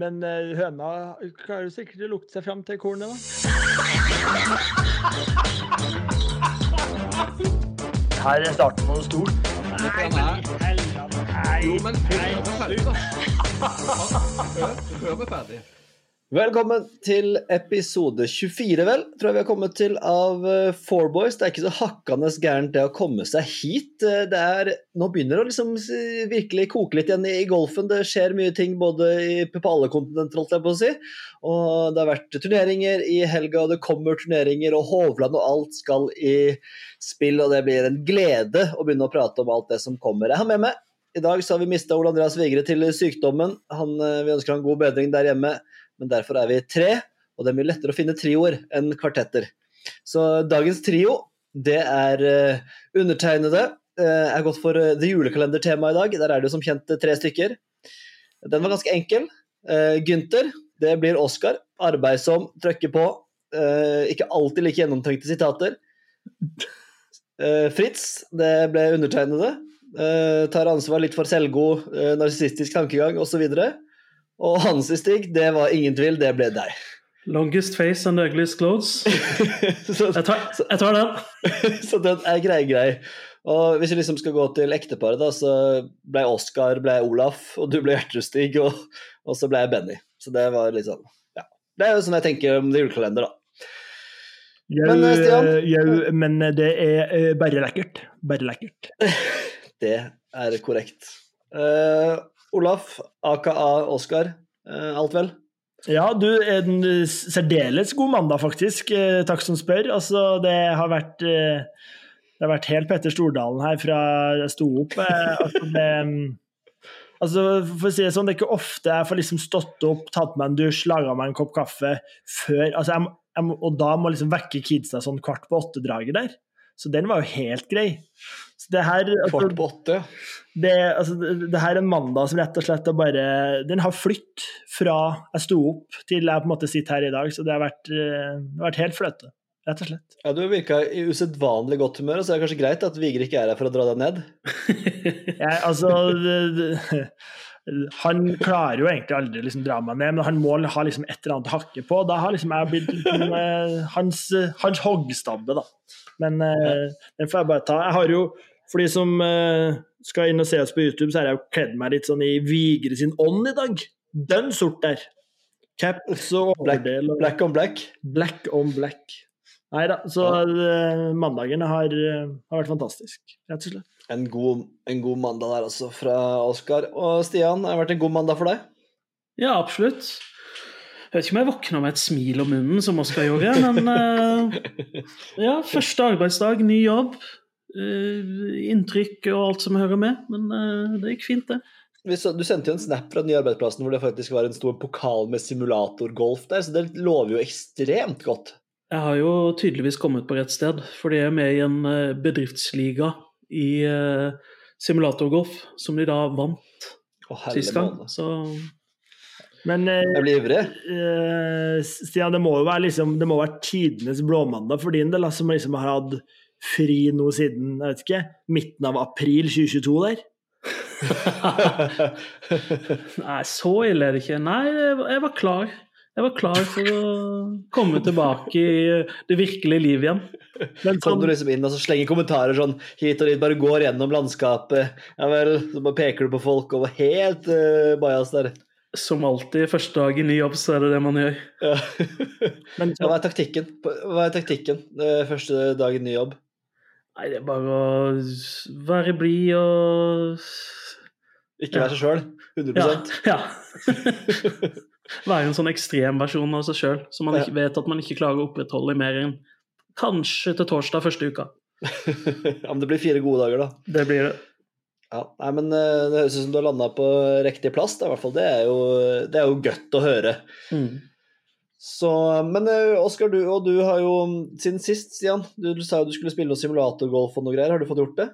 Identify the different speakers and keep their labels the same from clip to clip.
Speaker 1: Men eh, høna klarer sikkert å lukte seg fram til kornet, da. Her er starten på noe stort. Nei, men. Nei.
Speaker 2: Jo, men hør er ferdig, da. Hør, hør meg ferdig.
Speaker 3: Velkommen til episode 24, vel, tror jeg vi har kommet til av eh, Four Boys. Det er ikke så hakkende gærent det å komme seg hit. Eh, Det er, nå begynner det å liksom virkelig koke litt igjen i golfen. Det skjer mye ting både i, på alle kontinenter, holdt jeg på å si. Og det har vært turneringer i helga, og det kommer turneringer, og Hovland og alt skal i spill. Og det blir en glede å begynne å prate om alt det som kommer. Jeg har med meg i dag så har vi mista Ole Andreas Vigre til sykdommen. Han, eh, vi ønsker han god bedring der hjemme men derfor er vi tre, og det er mye lettere å finne trioer enn kvartetter. Så dagens trio, det er eh, undertegnede. Uh, er gått for uh, det julekalendertemaet i dag. Der er det jo som kjent eh, tre stykker. Den var ganske enkel. Gynter, det blir Oscar. Arbeidsom, trøkker på. Eh, ikke alltid like gjennomtenkte sitater. Eh, Fritz, det ble undertegnede. Eh, tar ansvar litt for selvgod, narsissistisk tankegang osv. Og hans i Stig, det var ingen tvil, det ble deg.
Speaker 4: Longest face and ugliest clothes.
Speaker 3: så,
Speaker 4: Jeg tar, jeg tar den.
Speaker 3: så den er grei, grei. Og hvis vi liksom skal gå til ekteparet, da, så ble Oskar ble Olaf, og du ble Gjertrud-Stig, og, og så ble jeg Benny. Så det var litt sånn Ja. Det er jo sånn jeg tenker om det julekalender, da.
Speaker 1: Jau,
Speaker 3: Men, eh, Stian?
Speaker 1: jau, men det er eh, bare lekkert. Bare lekkert.
Speaker 3: Det er korrekt. Eh, Olaf, aka Oskar, eh, alt vel?
Speaker 1: Ja, du, en eh, særdeles god mandag, faktisk. Eh, Takk som spør. Altså, det har vært eh, Det har vært helt Petter Stordalen her fra jeg sto opp. Altså, det, altså, for å si det sånn, det er ikke ofte jeg får liksom stått opp, tatt meg en dusj, laga meg en kopp kaffe før altså, jeg, jeg, Og da må liksom vekke kidsa sånn kvart på åtte-draget der. Så den var jo helt grei. Det her altså, det, altså, det, her er en mandag som rett og slett er bare Den har flytt fra jeg sto opp til jeg på en måte sitter her i dag, så det har vært, eh, det har vært helt fløte. Rett og slett.
Speaker 3: Ja, Du virka i usedvanlig godt humør, så er det kanskje greit at Vigre ikke er her for å dra deg ned.
Speaker 1: ja, altså Han klarer jo egentlig aldri å liksom dra meg ned, men han må ha liksom et eller annet å hakke på. Da har liksom jeg blitt liksom, eh, hans, hans hoggstabbe, da. Men ja. den får jeg bare ta. Jeg har jo, for de som eh, skal inn og se oss på YouTube, så har jeg jo kledd meg litt sånn i Vigre sin ånd i dag. Dønn sort der. Caps og
Speaker 3: Black,
Speaker 1: overdel.
Speaker 3: black on black.
Speaker 1: Black on black. Nei da, så eh, mandagen har, eh, har vært fantastisk, rett og slett.
Speaker 3: En god, en god mandag der, altså, fra Oskar. Og Stian, har det vært en god mandag for deg?
Speaker 4: Ja, absolutt. Jeg vet ikke om jeg våkner med et smil om munnen, som Oskar gjorde, men uh, Ja, første arbeidsdag, ny jobb. Eh, inntrykk og alt som hører med. Men eh, det gikk fint, det.
Speaker 3: Du sendte jo en snap fra den nye arbeidsplassen hvor det faktisk var en stor pokal med simulatorgolf der, så det lover jo ekstremt godt.
Speaker 4: Jeg har jo tydeligvis kommet på rett sted, for jeg er med i en eh, bedriftsliga i simulatorgolf, som de da vant
Speaker 3: oh,
Speaker 4: sist gang. Så
Speaker 1: Men
Speaker 3: Jeg blir ivrig.
Speaker 1: eh, Stian, det må jo være, liksom, det må være tidenes blåmandag for din del, som liksom har hatt fri nå siden jeg vet ikke, midten av april 2022 der.
Speaker 4: Nei, så ille er det ikke. Nei, jeg var- klar. Jeg var klar for å komme tilbake i det virkelige liv igjen.
Speaker 1: Men
Speaker 3: Kom
Speaker 1: sånn,
Speaker 3: du liksom inn og så slenger kommentarer sånn hit og dit, bare går gjennom landskapet. Ja vel, så bare peker du på folk og var helt uh, bajas der.
Speaker 4: Som alltid, første dag i ny jobb, så er det det man gjør.
Speaker 3: Ja.
Speaker 1: men
Speaker 3: Ja, hva er taktikken? Hva er taktikken første dag i ny jobb?
Speaker 4: Nei, det er bare å være blid og
Speaker 3: Ikke være seg sjøl. 100
Speaker 4: Ja. ja. Være en sånn ekstrem versjon av seg sjøl som man ikke vet at man ikke klarer å opprettholde i mer enn kanskje til torsdag første uka.
Speaker 3: ja, men det blir fire gode dager, da.
Speaker 4: Det blir det.
Speaker 3: Ja, nei, men eh, Det høres ut som du har landa på riktig plass. Da, i hvert fall. Det er jo, det er jo godt å høre.
Speaker 4: Mm.
Speaker 3: Så, Men eh, Oskar, du, og du har jo siden sist, Stian, du, du sa jo du skulle spille noe simulatorgolf og noe greier. Har du fått gjort det?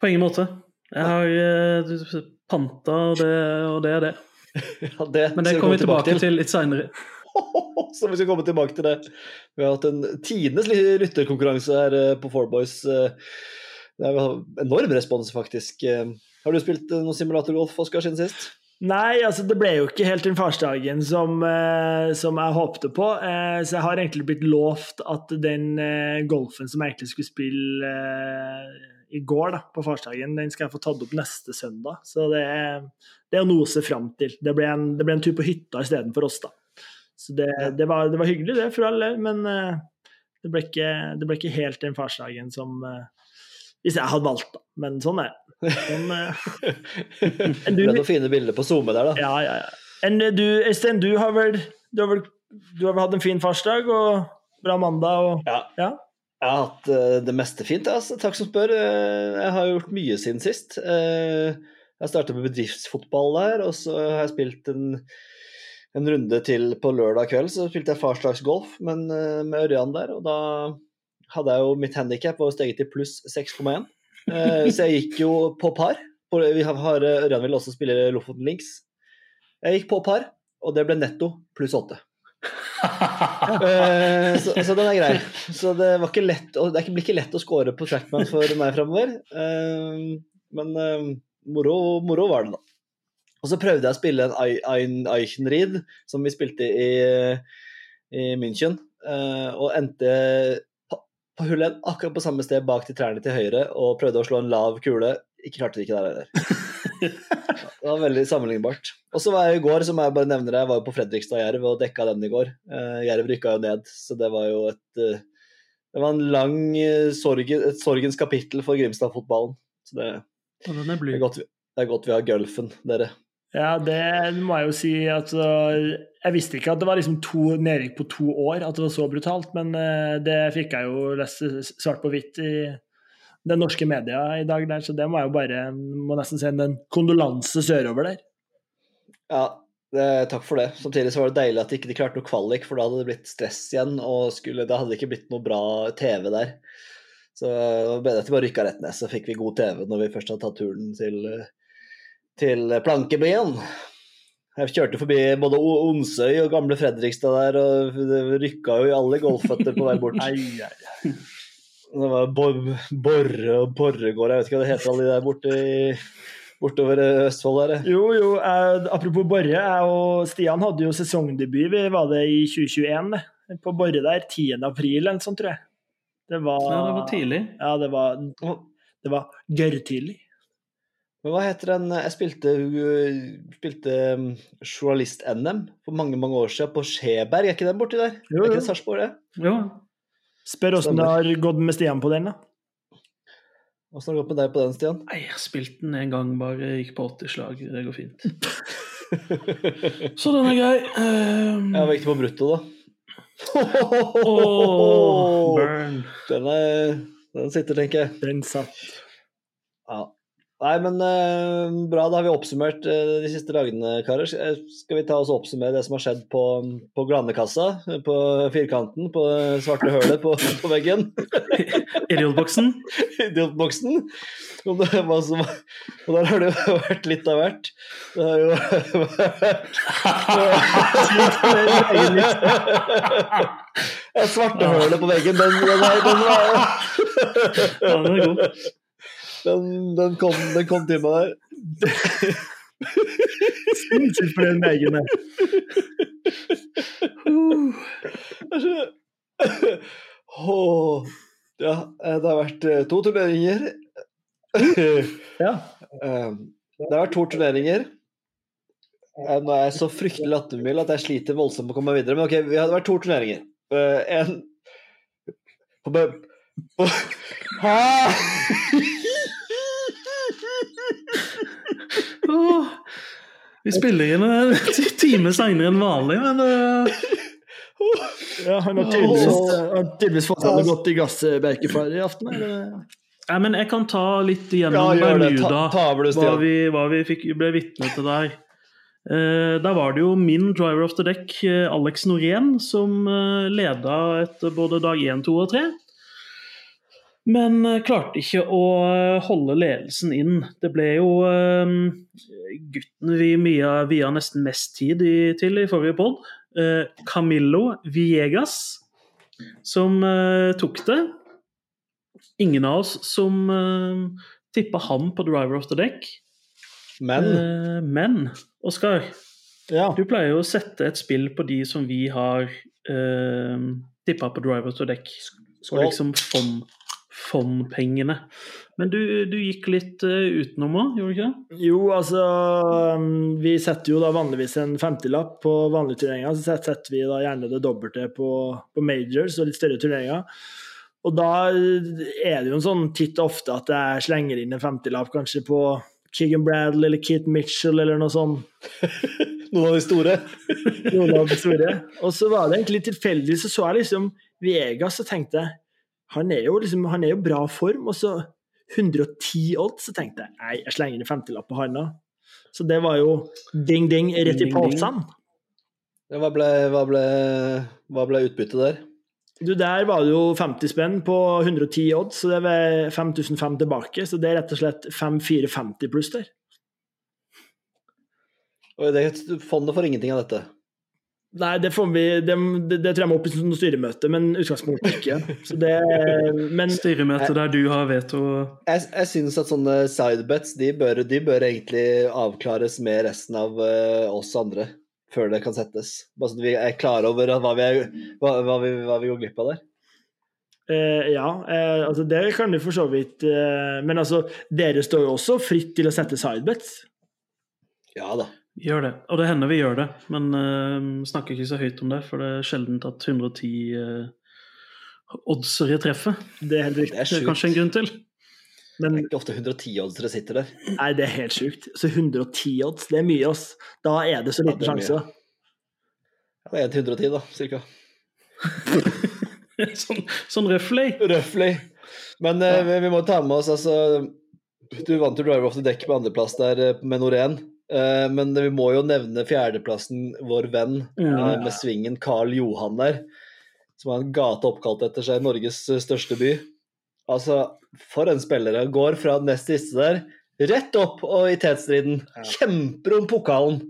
Speaker 4: På ingen måte. Jeg har eh, panta, og det, og det er det.
Speaker 3: Ja, det
Speaker 4: Men det kommer vi tilbake til litt seinere.
Speaker 3: Så vi skal komme tilbake til det. Vi har hatt en tidenes lytterkonkurranse her eh, på Four Boys. Det er enorm respons, faktisk. Har du spilt noe simulatorgolf, Oskar, siden sist?
Speaker 1: Nei, altså det ble jo ikke helt den farsdagen som, eh, som jeg håpte på. Eh, så jeg har egentlig blitt lovt at den eh, golfen som jeg egentlig skulle spille eh, i går, da, på farsdagen, den skal jeg få tatt opp neste søndag. Så det, det er noe å se fram til. Det ble en, det ble en tur på hytta istedenfor oss, da. Så det, det, var, det var hyggelig, det, for alle, men eh, det, ble ikke, det ble ikke helt den farsdagen som eh, Hvis jeg hadde valgt, da. Men sånn er det. Sånn, du,
Speaker 3: Det er noen fine bilder på SoMe der, da.
Speaker 1: ja, ja, ja. En, du, Øystein, du har vel du har vel, du har vel hatt en fin farsdag og bra mandag og
Speaker 3: Ja.
Speaker 1: Ja.
Speaker 3: Jeg har hatt uh, det meste fint, altså. takk som spør. Uh, jeg har gjort mye siden sist. Uh, jeg startet med bedriftsfotball der, og så har jeg spilt en, en runde til på lørdag kveld. Så spilte jeg farsdagsgolf men, eh, med Ørjan der, og da hadde jeg jo mitt handikap var steget til pluss 6,1. Eh, så jeg gikk jo på par. Vi har, har Ørjan vil også spille Lofoten Links. Jeg gikk på par, og det ble netto pluss 8. Eh, så, så den er grei. Så det var ikke lett det blir ikke lett å score på trackman for meg framover. Eh, men eh, moro, moro var det, da. Og så prøvde jeg å spille en Eichenried, som vi spilte i, i München, eh, og endte hullet akkurat på samme sted bak de trærne til høyre, og prøvde å slå en lav kule. Ikke klarte det ikke der heller. Det var veldig sammenlignbart. Og så var jeg i går, som jeg bare nevner, jeg var jo på Fredrikstad Jerv og dekka den i går. Eh, Jerv rykka jo ned, så det var jo et eh, Det var en lang eh, sorg, et sorgens kapittel for Grimstad-fotballen. Så det,
Speaker 4: ja,
Speaker 3: det, er godt, det er godt vi har Gulfen, dere.
Speaker 1: Ja, det må jeg jo si at uh, Jeg visste ikke at det var liksom to nedrykk på to år, at det var så brutalt, men uh, det fikk jeg jo lest svart på hvitt i den norske media i dag der, så det må jeg jo bare må nesten sende en kondolanse sørover der.
Speaker 3: Ja, takk for det. Samtidig så var det deilig at de ikke klarte noe kvalik, for da hadde det blitt stress igjen, og skulle, da hadde det ikke blitt noe bra TV der. Så det var bedre at de bare rykka rett ned, så fikk vi god TV når vi først hadde tatt turen til, til Plankebyen. Jeg kjørte forbi både Onsøy og gamle Fredrikstad der, og det rykka jo i alle golfføtter på vei bort. Det var Bor Borre og Borregård, jeg vet ikke hva det heter, alle de der borte i, bortover Østfold der.
Speaker 1: Jo, jo, eh, apropos Borre, jeg og Stian hadde jo sesongdebut, vi var det i 2021, det. på Borre der, 10. april eller noe sånt, tror jeg. Det var,
Speaker 4: Ja, det var tidlig.
Speaker 1: Ja, det var, det var gørrtidlig.
Speaker 3: Men hva heter den Jeg spilte, uh, spilte um, journalist-NM for mange mange år siden på Skjeberg, er ikke den borti der?
Speaker 1: Jo,
Speaker 3: Er ikke
Speaker 1: jo.
Speaker 3: det Sarpsborg, det?
Speaker 4: Jo.
Speaker 1: Spør åssen det har gått med Stian på den, da.
Speaker 3: Åssen har det gått med deg på den, Stian?
Speaker 4: Nei, jeg spilte den en gang, bare gikk på 80 slag. Det går fint. Så den er grei. Um,
Speaker 3: Jeg gikk det på brutto, da.
Speaker 4: oh, burn.
Speaker 3: Den, er, den sitter, tenker jeg.
Speaker 1: Den satt.
Speaker 3: Ja. Nei, men uh, bra. Da har vi oppsummert uh, de siste dagene, karer. Skal skal vi ta oss og oppsummere det som har skjedd på, på Granekassa? På firkanten? På svarte hølet på, på veggen?
Speaker 4: Idiotboksen.
Speaker 3: Idiotboksen? Og, det som, og der har det jo vært litt av hvert. Det har jo vært Det svarte hølet på veggen, den, den, er- den, var,
Speaker 4: Ja, den
Speaker 3: den, kom, den kom til meg der.
Speaker 1: Sinnssykt for den veggen der.
Speaker 3: Er. Ja, det har vært to turneringer.
Speaker 1: Ja.
Speaker 3: Det har vært to turneringer. Nå er jeg så fryktelig lattermild at jeg sliter voldsomt med å komme meg videre. Men ok, vi har vært to turneringer. Eh, En på, på, Hæ?
Speaker 4: Åh, vi spiller inn en time seinere enn vanlig, men uh...
Speaker 1: ja han har tydeligvis, fortsatt har tydeligvis fått seg noe godt i i aften. Eller?
Speaker 4: Nei, men jeg kan ta litt gjennom
Speaker 3: ja,
Speaker 4: Bermuda,
Speaker 3: Ta, ta
Speaker 4: hva vi, hva vi fikk, ble vitne til der. Uh, der var det jo min driver of the deck, eh, Alex Norén, som uh, leda etter både dag 1, 2 og 3. Men eh, klarte ikke å eh, holde ledelsen inn. Det ble jo eh, gutten vi via, via nesten mest tid i, til i forrige pod, eh, Camillo Viegas, som tok det. Ingen av oss som uh, tippa ham på driver of the deck.
Speaker 3: Men
Speaker 4: men Oskar,
Speaker 1: Ja.
Speaker 4: du pleier jo å sette et spill på de som vi har eh, tippa på driver of the deck. Og liksom fond, fondpengene. Men du, du gikk litt eh, utenom òg, gjorde du ikke det?
Speaker 1: Jo, altså um, Vi setter jo da vanligvis en femtilapp på vanlige turneringer. Så setter vi da gjerne det dobbelte på, på majors og litt større turneringer. Og da er det jo en sånn titt og ofte at jeg slenger inn en femtilapp kanskje på Keegan Bradley eller Keith Mitchell eller noe sånt.
Speaker 3: noen av de store.
Speaker 1: Noen av de store. Og så var det egentlig litt tilfeldig, så så jeg liksom Vegas og tenkte jeg, han er jo liksom, han er jo bra form, og så 110 odds, så tenkte jeg nei, jeg slenger inn en femtilapp på handa. Så det var jo ding-ding rett i
Speaker 3: posen. Hva ble, hva ble, hva ble utbyttet der?
Speaker 1: Du, der var det jo 50 spenn på 110 odds, så det var 5005 tilbake. Så det er rett og slett 5450 pluss der.
Speaker 3: Og det, fondet får ingenting av dette.
Speaker 1: Nei, det, får vi, det, det, tror jeg må opp i sånn styremøte, men utgangspunktet ikke. Så det, men
Speaker 4: Styremøte der du har veto
Speaker 3: Jeg, jeg synes at sånne sidebets de bør, de bør egentlig avklares med resten av uh, oss andre før det kan settes. Bare så vi er klare over hva vi, er, hva, hva vi, hva vi går glipp av der.
Speaker 1: Uh, ja, uh, altså det kan du for så vidt Uh, Men altså, dere står jo også fritt til å sette sidebets.
Speaker 3: Ja da.
Speaker 4: Gjør det. Og det hender vi gjør det, men uh, snakker ikke så høyt om det, for det er sjelden at 110 uh, oddsere treffer.
Speaker 1: Det er helt riktig.
Speaker 3: Det er
Speaker 4: Det er kanskje en grunn til.
Speaker 1: Men
Speaker 3: Det er ikke ofte 110-oddsere sitter der.
Speaker 1: nei, det er helt sjukt. Så 110 odds, det er mye, ass. Da er det så
Speaker 3: Ja,
Speaker 1: liten
Speaker 3: er
Speaker 1: sjanse.
Speaker 3: Ja, Det er 1 til 110, da, cirka.
Speaker 4: sånn, sånn røfflig.
Speaker 3: Røfflig. Men eh, vi, vi må ta med oss altså Du vant jo Driver of the Deck på andreplass der eh, med Norén. Eh, men vi må jo nevne fjerdeplassen vår venn
Speaker 4: Mm.
Speaker 3: eh, med svingen Karl Johan der. Som har en gate oppkalt etter seg i Norges eh, største by. Altså, for en spiller. Han går fra nest siste der, rett opp og i tetstriden. Kjemper om pokalen.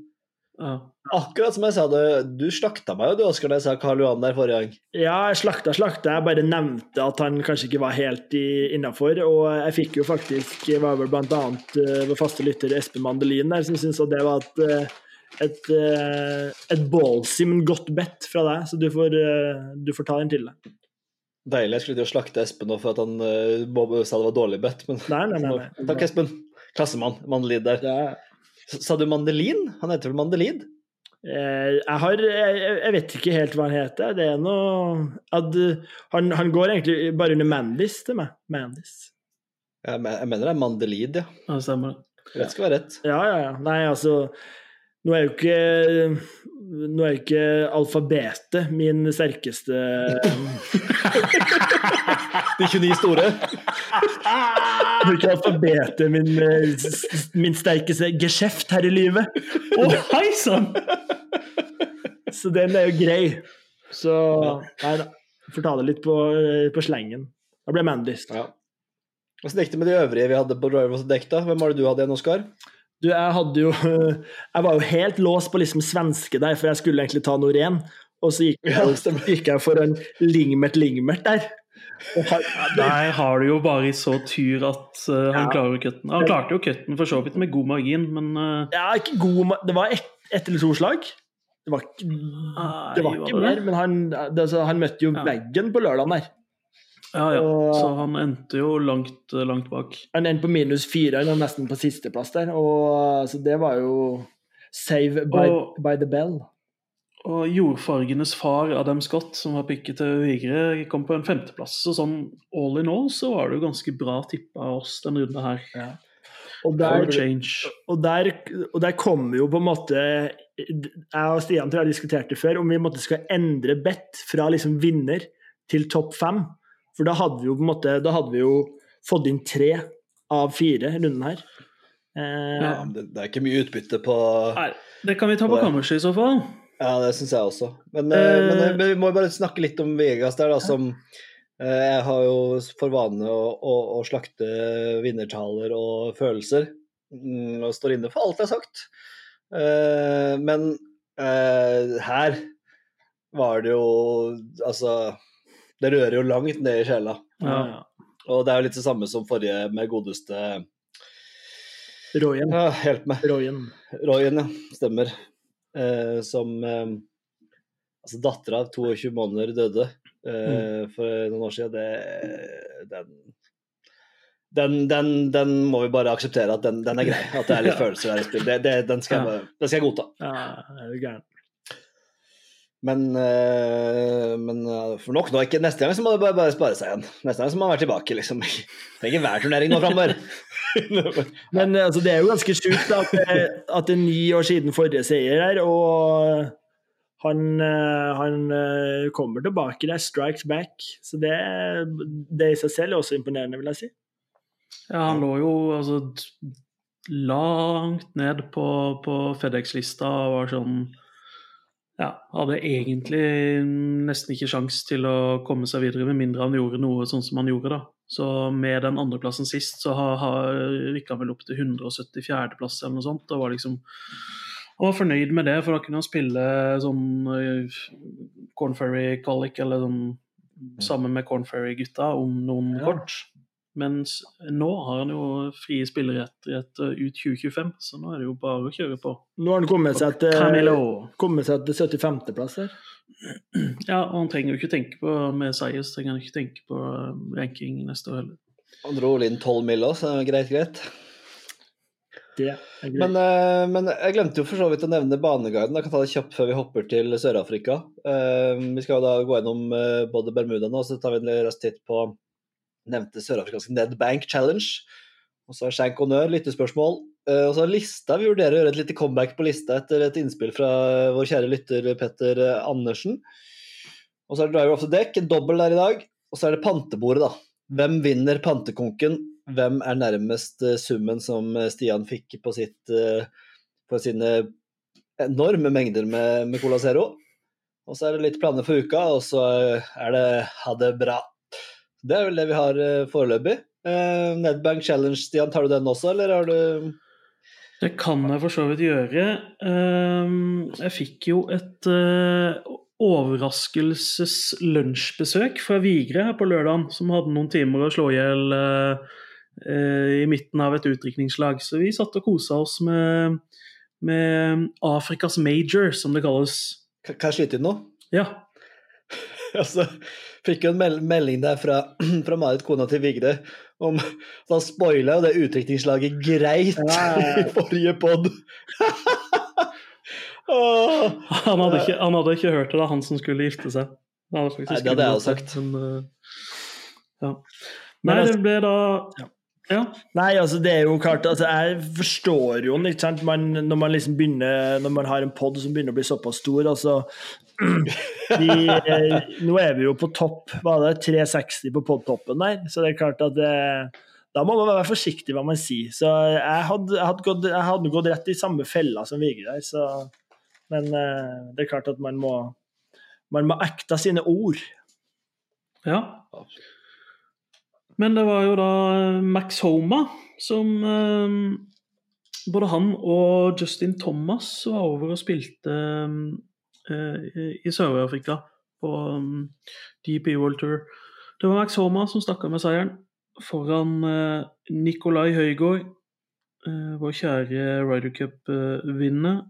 Speaker 4: Ja.
Speaker 1: Akkurat som jeg sa det, du slakta meg jo du, Oskar, da jeg sa Karl Johan der forrige gang.
Speaker 2: Ja, jeg slakta, slakta. Jeg bare nevnte at han kanskje ikke var helt innafor. Og jeg fikk jo faktisk var vel blant annet uh, vår faste lytter Espen Mandelin der, som syntes at det var et, eh, et, eh, et ballsy, men godt bet fra deg. Så du får, eh, du får ta den til deg.
Speaker 3: Deilig. Jeg skulle til å slakte Espen nå for at han uh, sa det var dårlig bedt, men
Speaker 2: Nei, nei, nei. nei.
Speaker 3: Takk, Espen. Klassemann. Mandelin der.
Speaker 2: Ja.
Speaker 3: Sa du Mandelin? Han heter vel Mandelid?
Speaker 2: Eh, Jeg, har, jeg, jeg vet ikke helt hva han heter. Det er noe at, eh, han, han går egentlig bare under Mandis til meg. Mandis.
Speaker 3: Jeg, mener det er Mandelid, ja.
Speaker 4: Ja, stemmer.
Speaker 3: Rett skal være rett.
Speaker 2: Ja, ja, ja. Nei, altså Nå er jo ikke Nå er jo ikke alfabetet min sterkeste
Speaker 3: De 29 store.
Speaker 2: Bruker er alfabetet min, eh, min sterkeste geskjeft her i livet.
Speaker 4: Å, hei sann!
Speaker 2: Så den er jo grei. Så Nei da. Får ta det litt på, eh, på slengen. Da ble Mandis.
Speaker 3: Ja. Hvordan gikk det med de øvrige vi hadde på Drivers Deck, da? Hvem var det du hadde igjen, Oskar?
Speaker 2: Du, jeg hadde jo Jeg var jo helt låst på liksom svenske der, for jeg skulle egentlig ta Norén. Og så gikk jeg, gikk jeg for en Lingmert Lingmert der. Og har,
Speaker 4: Der har du jo bare i så tyr at uh, han
Speaker 2: Ja.
Speaker 4: klarer cutten. Han klarte jo cutten for så vidt med god margin, men uh,
Speaker 2: ja, ikke god Det var ett et eller to slag. Det var ikke,
Speaker 4: Nei,
Speaker 2: det var ikke mer, men han, altså, han møtte jo
Speaker 4: Ja.
Speaker 2: veggen på lørdagen der.
Speaker 4: ja, ja.
Speaker 2: Og-
Speaker 4: Så han endte jo langt, eh, langt bak.
Speaker 2: Han endte på minus fire, han var nesten på sisteplass der. Og, så det var jo save by,
Speaker 4: Og-
Speaker 2: by the bell.
Speaker 4: Og jordfargenes far, Adam Scott, som var pikket til Vigre, kom på en femteplass. Så sånn all in all så var det jo ganske bra tippa av oss denne runden her.
Speaker 2: Og der, og der, og der kommer jo på en måte Jeg og Stian tror jeg diskuterte før om vi måtte skal endre bet fra liksom vinner til topp fem. For da hadde vi jo på en måte Da hadde vi jo fått inn tre av fire runden her. Eh,
Speaker 3: Ja, men det, det er ikke mye utbytte på
Speaker 4: Nei, det kan vi ta på kammerset i så fall.
Speaker 3: Ja, det syns jeg også. Men, Eh. men, men vi må bare snakke litt om Vegas der, da, som Jeg har jo for vane å, å, å slakte vinnertaler og følelser. Mm, og står inne for alt jeg har sagt. Men her var det jo Altså Det rører jo langt ned i sjela.
Speaker 4: Ja.
Speaker 3: Og det er jo litt det samme som forrige med godeste
Speaker 1: Royen.
Speaker 3: Ja, hjelp meg.
Speaker 1: Royen.
Speaker 3: Royen, ja. Stemmer. Eh, som eh, Altså, dattera av 22 måneder døde eh, for noen år siden. Det, den, den, den, den må vi bare akseptere at den, den er grei. At det er litt følelser der i spill. Det, det, den, skal jeg, den skal jeg godta.
Speaker 1: Ja, er du gæren.
Speaker 3: Men, men for nok nå, ikke neste gang så må det bare, bare spare seg igjen. Neste gang så må man være tilbake, liksom. Trenger hver turnering nå framover.
Speaker 1: Men eh, altså, det er jo ganske sjukt at, det- at det er ni år siden forrige seier her, og han, eh, han eh, kommer tilbake der, strikes back. Så det, det i seg selv er også imponerende, vil jeg si.
Speaker 4: Ja, han lå jo altså langt ned på, på Fedex-lista og var sånn Ja, hadde egentlig nesten ikke sjans til å komme seg videre, med mindre han gjorde noe sånn som han gjorde, da. Så med den andreplassen sist, så har, har rykka han vel opp til 174.-plass eller noe sånt. Og var liksom han var fornøyd med det, for da kunne han spille sånn uh, Corn Ferry Colic eller sånn sammen med Corn Ferry-gutta om noen
Speaker 1: Ja.
Speaker 4: kort. Mens nå har han jo frie spillerettigheter ut 2025, så nå er det jo bare å kjøre på.
Speaker 1: Nå har han kommet seg til, kommet seg til 75.-plass her.
Speaker 4: Ja, og han trenger jo ikke tenke på med seier, så trenger han ikke tenke på uh, ranking neste år heller.
Speaker 3: Han dro inn 12 mill. òg, så greit, greit.
Speaker 1: Det er greit.
Speaker 3: Men, eh, men jeg glemte jo for så vidt å nevne baneguiden. Jeg kan ta det kjapt før vi hopper til Sør-Afrika. Eh, vi skal jo da gå gjennom eh, både Bermuda nå, så tar vi en rask titt på nevnte sørafrikanske Ned Bank Challenge. Og så har Shank honnør, lyttespørsmål. Eh, og så er lista. Vi vurderer å gjøre et lite comeback på lista etter et innspill fra vår kjære lytter Petter eh, Andersen. Og så er det Driver of the Deck, en dobbel der i dag. Og så er det pantebordet, da. Hvem vinner pantekonken? Hvem er nærmest eh, summen som Stian fikk på, sitt, på sine enorme mengder med, med Cola Zero? Og så er det litt planer for uka, og så er det ha det bra. Det er vel det vi har eh, foreløpig. Eh, Nedbank Challenge, Stian, tar du den også, eller har du
Speaker 4: Det kan jeg for så vidt gjøre. Ehm, Jeg fikk jo et eh, overraskelses-lunsjbesøk fra Vigre her på lørdagen, som hadde noen timer å slå i hjel i midten av et utdrikningslag. Så vi satt og kosa oss med, med Afrikas major, som det kalles.
Speaker 3: Kan jeg slite inn nå?
Speaker 4: Ja.
Speaker 3: Altså, fikk jo en mel melding der fra, fra Marit, kona til Vigde, om Da han spoila jo det utdrikningslaget greit
Speaker 1: Ja, ja, ja.
Speaker 3: i forrige pod. Åh.
Speaker 4: Han hadde, ikke, han hadde ikke hørt det, da, han som skulle gifte seg. Hadde
Speaker 3: Nei, det hadde jeg også
Speaker 4: sagt. Men, eh, ja.
Speaker 1: Men
Speaker 4: Nei, det ble da Ja.
Speaker 1: Nei, altså det er jo klart altså Jeg forstår jo ikke sant? Man, når man liksom begynner Når man har en pod som begynner å bli såpass stor altså vi, eh, Nå er vi jo på topp Var det 360 på podtoppen der? Så det er klart at det, da må man være forsiktig hva man sier. Så jeg hadde, jeg hadde, gått, jeg hadde gått rett i samme fella som Vigre der. Så, men eh, det er klart at man må man må ekte sine ord.
Speaker 4: Ja. Men det var jo da Max Homa som eh, Både han og Justin Thomas var over og spilte eh, i Sør-Afrika på DP World Tour. Det var Max Homa som stakk av med seieren foran eh, Nikolai Høygård, eh, vår kjære Ryder Cup-vinner.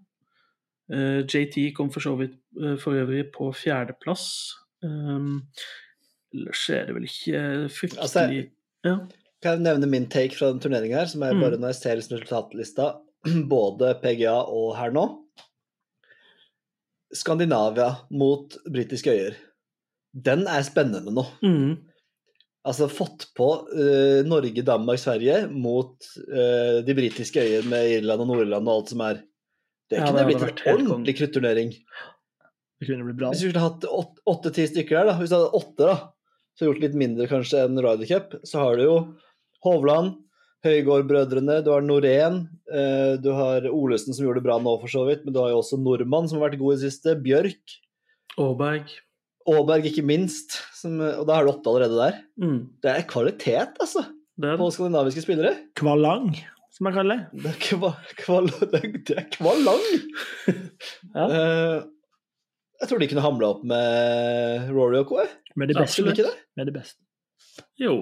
Speaker 4: Eh, JT kom for så vidt eh, for øvrig på fjerdeplass. Ellers er det vel ikke fryktelig
Speaker 3: Altså,
Speaker 4: ja.
Speaker 3: Kan jeg nevne min take fra den turneringen her, som er
Speaker 4: Mm.
Speaker 3: bare når jeg ser liksom resultatlista, både PGA og her nå. Skandinavia mot britiske øyer. Den er spennende nå.
Speaker 4: Mm.
Speaker 3: Altså fått på uh, Norge, Danmark, Sverige mot uh, de britiske øyer med Irland og Nord-Irland og alt som er. Det
Speaker 4: Ja,
Speaker 3: kunne
Speaker 4: det
Speaker 3: blitt
Speaker 4: vært
Speaker 3: en ordentlig krutturnering. Hvis vi skulle hatt åt- åtte-ti stykker der, da. Hvis vi hadde åtte, da, så gjort litt mindre kanskje enn Ryder Cup, så har du jo Hovland, Høygård-brødrene, du har Norén, eh, du har Olesen som gjorde det bra nå for så vidt, men du har jo også Nordmann som har vært god i det siste, Bjørk,
Speaker 4: Aaberg.
Speaker 3: Aaberg ikke minst, som, og da har du åtte allerede der.
Speaker 4: Mm.
Speaker 3: Det er kvalitet, altså,
Speaker 4: Det er
Speaker 3: på skandinaviske spillere.
Speaker 1: Kvalang, som jeg kaller det.
Speaker 3: Det er, kva, kval, det er- det kvalang!
Speaker 4: Ja.
Speaker 3: Eh, jeg tror de kunne hamla opp med Rory og Co.
Speaker 1: Med de beste.
Speaker 3: Ikke det?
Speaker 1: Med de beste.
Speaker 4: Jo.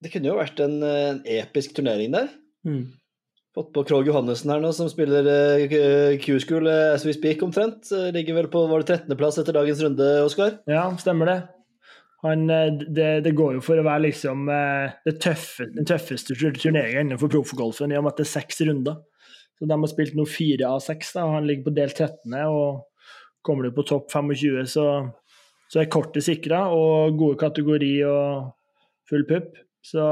Speaker 3: Det kunne jo vært en, eh, en episk turnering der.
Speaker 4: Mm.
Speaker 3: Fått på Krog Johannessen her nå, som spiller uh, Q-school uh, as we speak, omtrent. Uh, ligger vel på var det 13.-plass etter dagens runde, Oskar?
Speaker 1: Ja, stemmer det. Han, det, det, går jo for å være liksom tøffe, den tøffeste turneringa innenfor proffgolfen, i og med at det er seks runder. Så De har spilt nå fire av seks, og han ligger på del 13. og Kommer du på topp 25, så, så er kortet sikra, og gode kategori og full pupp. Så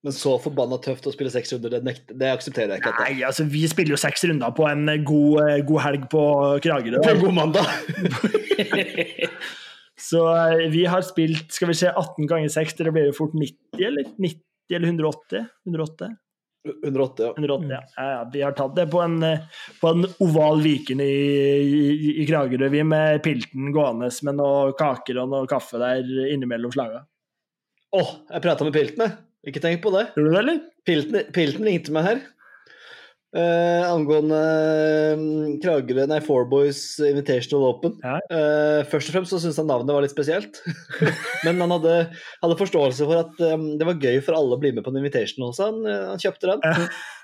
Speaker 3: men så forbanna tøft å spille seks runder, det, det aksepterer jeg ikke.
Speaker 1: Nei, altså Vi spiller jo seks runder på en god, god helg på Kragerø.
Speaker 3: På en god mandag!
Speaker 1: så eh, vi har spilt skal vi se, 18 ganger 6, det blir jo fort 90 eller 90 eller 180? 108?
Speaker 3: 108, ja.
Speaker 1: 108, ja. ja, ja vi har tatt det på en, på en oval Viken i, i, i Kragerø, vi med pilten gående med noen kaker og noe kaffe der innimellom slaga.
Speaker 3: Å, oh, jeg prata med pilten, jeg. Ikke tenk på det.
Speaker 1: Gjorde du det, eller?
Speaker 3: Pilten, Pilten ringte meg her. Uh, angående uh, Kragerø Nei, Four Boys Invitational Open. Ja. Eh, først og fremst så syntes han navnet var litt spesielt. Men han hadde, hadde, forståelse for at um, det var gøy for alle å bli med på en invitation også. Han, han kjøpte den. Ja.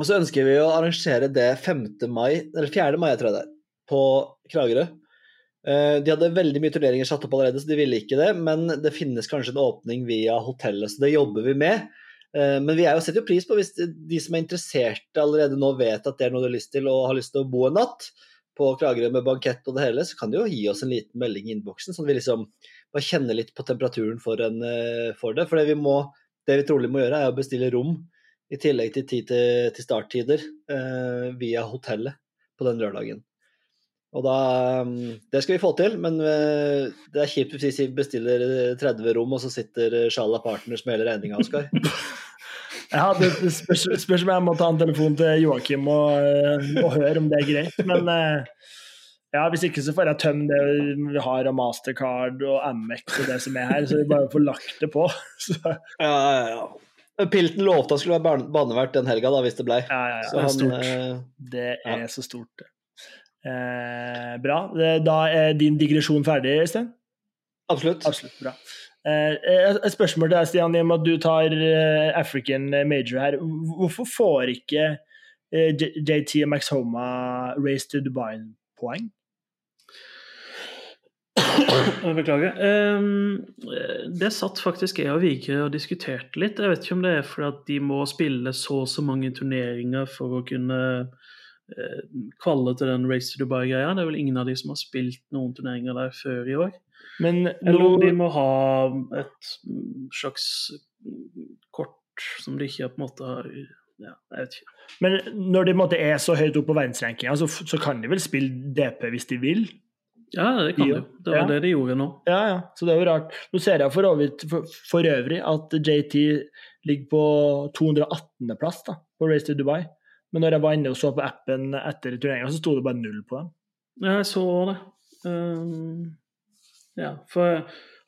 Speaker 3: Og så ønsker vi å arrangere det 5. mai, eller 4. mai, tror jeg det er, på Kragerø. Eh, de hadde veldig mye turneringer satt opp allerede, så de ville ikke det. Men det finnes kanskje en åpning via hotellet, så det jobber vi med. Eh, men vi er jo setter jo pris på hvis de som er interesserte allerede nå vet at det er noe du har lyst til og har lyst til å bo en natt på Kragerø med bankett og det hele, så kan de jo gi oss en liten melding i innboksen, sånn at vi liksom bare kjenner litt på temperaturen for, en, eh, for det. For det vi, må, det vi trolig må gjøre, er å bestille rom i tillegg til til, til starttider eh, via hotellet på den lørdagen. Og da, um, Det skal vi få til, men uh, det er kjipt hvis vi bestiller 30 uh, rom, og så sitter Sjala Shala Partners med hele regninga, Oskar.
Speaker 1: ja, det spørs, spørs om jeg må ta en telefon til Joakim og, og høre om det er greit. Men ja, hvis ikke så får jeg tømme det vi har av Mastercard og Amex og det som er her, så vi bare får lagt det på. Så.
Speaker 3: Ja, ja, ja. Pilten lovte han skulle være banevert den helga, da, hvis det blei.
Speaker 1: Ja, ja, ja. det er stort. det er så stort, det. Eh, bra. Da er din digresjon ferdig, Øystein?
Speaker 3: Absolutt.
Speaker 1: Absolutt. Bra. Eh, eh, et spørsmål til deg, Stian, i og med at du tar eh, African major her. Hvorfor får ikke eh, JT og Max Homa Race to Dubai-poeng?
Speaker 4: Beklager. Um, det satt faktisk jeg og Vigre og diskuterte litt. Jeg vet ikke om det er fordi at de må spille så og så mange turneringer for å kunne Eh, kvalle til den Race to Dubai-greia. Det er vel ingen av de som har spilt noen turneringer der før i år. Men Eller om de må ha et slags kort som de ikke på en måte har ja, jeg vet ikke.
Speaker 1: Men når de måte, er så høyt oppe på verdensrankinga, så, så, kan de vel spille DP hvis de vil?
Speaker 4: Ja, det kan de. Det var ja. det de gjorde nå.
Speaker 1: Ja, ja. Så det er jo rart. Nå ser jeg for, for, for øvrig at JT ligger på 218.-plass på Race to Dubai. Men når jeg var inne og så på appen etter turneringa, så sto det bare null på dem.
Speaker 4: Ja, jeg så det. Um, ja, for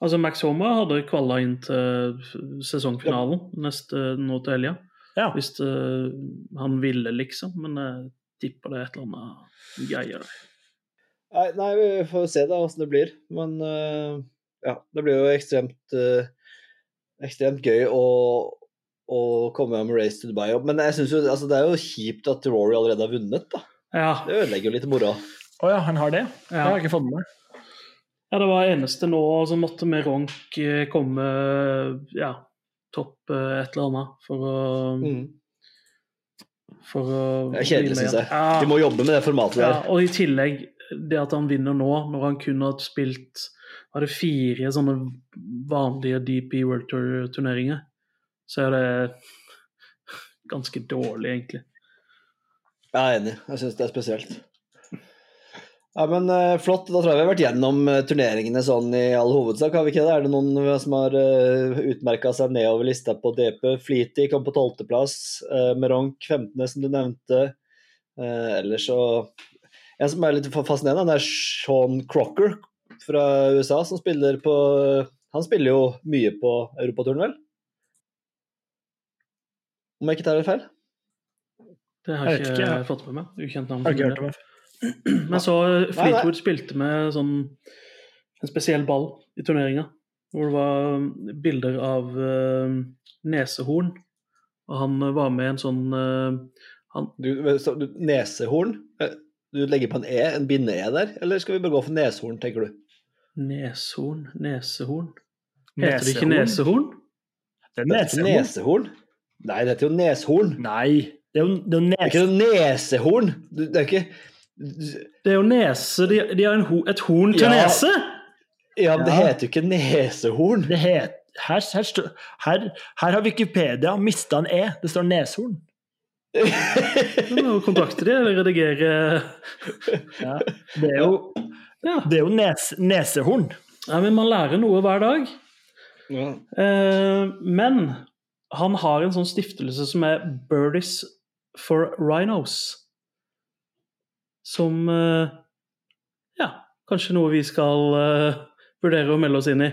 Speaker 4: altså Max Homer hadde kvalla inn til sesongfinalen ja. neste nå til helga. Ja. Hvis uh, han ville, liksom. Men jeg tipper det er et eller annet greier
Speaker 3: Nei, nei, vi får se da åssen det blir. Men uh, ja, det blir jo ekstremt uh, ekstremt gøy å, å komme med Race to Dubai. Men jeg synes jo, altså, det er jo kjipt at Rory allerede har vunnet. da.
Speaker 4: Ja.
Speaker 3: Det ødelegger jo litt moroa.
Speaker 1: Å oh, ja, han har det? Ja. Det har jeg ikke fått med meg.
Speaker 4: Ja, det var eneste nå som måtte med Ronk eh, komme ja, topp eh, et eller annet for å mm. For å
Speaker 3: Det er kjedelig, syns jeg. Ja. De må jobbe med det formatet der.
Speaker 4: Ja, og i tillegg det at han vinner nå, når han kun har spilt var det fire sånne vanlige DP World Tour-turneringer så er det ganske dårlig, egentlig.
Speaker 3: Jeg er enig. Jeg syns det er spesielt. Ja, men uh, Flott. Da tror jeg vi har vært gjennom uh, turneringene sånn i all hovedsak. har vi ikke det? Er det noen uh, som har uh, utmerka seg nedover lista på DP? Fliti kom på tolvteplass. Uh, Meronk 15., som du nevnte. Uh, ellers så En som er litt fascinerende, det er Sean Crocker fra USA, som spiller på Han spiller jo mye på europaturen, vel? Om jeg ikke tar det feil?
Speaker 4: Det har jeg ikke, ikke jeg fått med meg. Ukjent navn. Har ikke hørt om det. Men så eh, Fleetwood spilte med sånn en spesiell ball i turneringa. Hvor det var bilder av uh, nesehorn Og han eh, var med i en sånn uh, han,
Speaker 3: Du, så, du, nesehorn? Eh, Du legger på en E, en binde-E der? Eller skal vi bare gå for neshorn, tenker du?
Speaker 4: Neshorn, nesehorn Heter det ikke
Speaker 1: Nesehorn?
Speaker 4: nesehorn?
Speaker 1: Det er nesehorn.
Speaker 3: nesehorn? Nei, det heter jo neshorn.
Speaker 1: Nei, det er jo, det er jo
Speaker 3: Det er ikke noe nesehorn. Det er ikke
Speaker 4: Det er jo nese De, de har en ho, et horn til
Speaker 3: Ja.
Speaker 4: nese!
Speaker 3: Ja, men det
Speaker 1: Ja.
Speaker 3: heter jo ikke nesehorn.
Speaker 1: Det het, her, her, stå- her, her har Wikipedia mista en E. Det står neshorn.
Speaker 4: Du må jo kontakte de eller redigere
Speaker 1: Ja. Det er jo,
Speaker 4: Ja.
Speaker 1: det er jo nes, nesehorn.
Speaker 4: ja, men man lærer noe hver dag.
Speaker 3: Ja.
Speaker 4: Eh, men han har en sånn stiftelse som er Birdies for Rhinos. Som eh, Ja, kanskje noe vi skal eh, vurdere å melde oss inn i.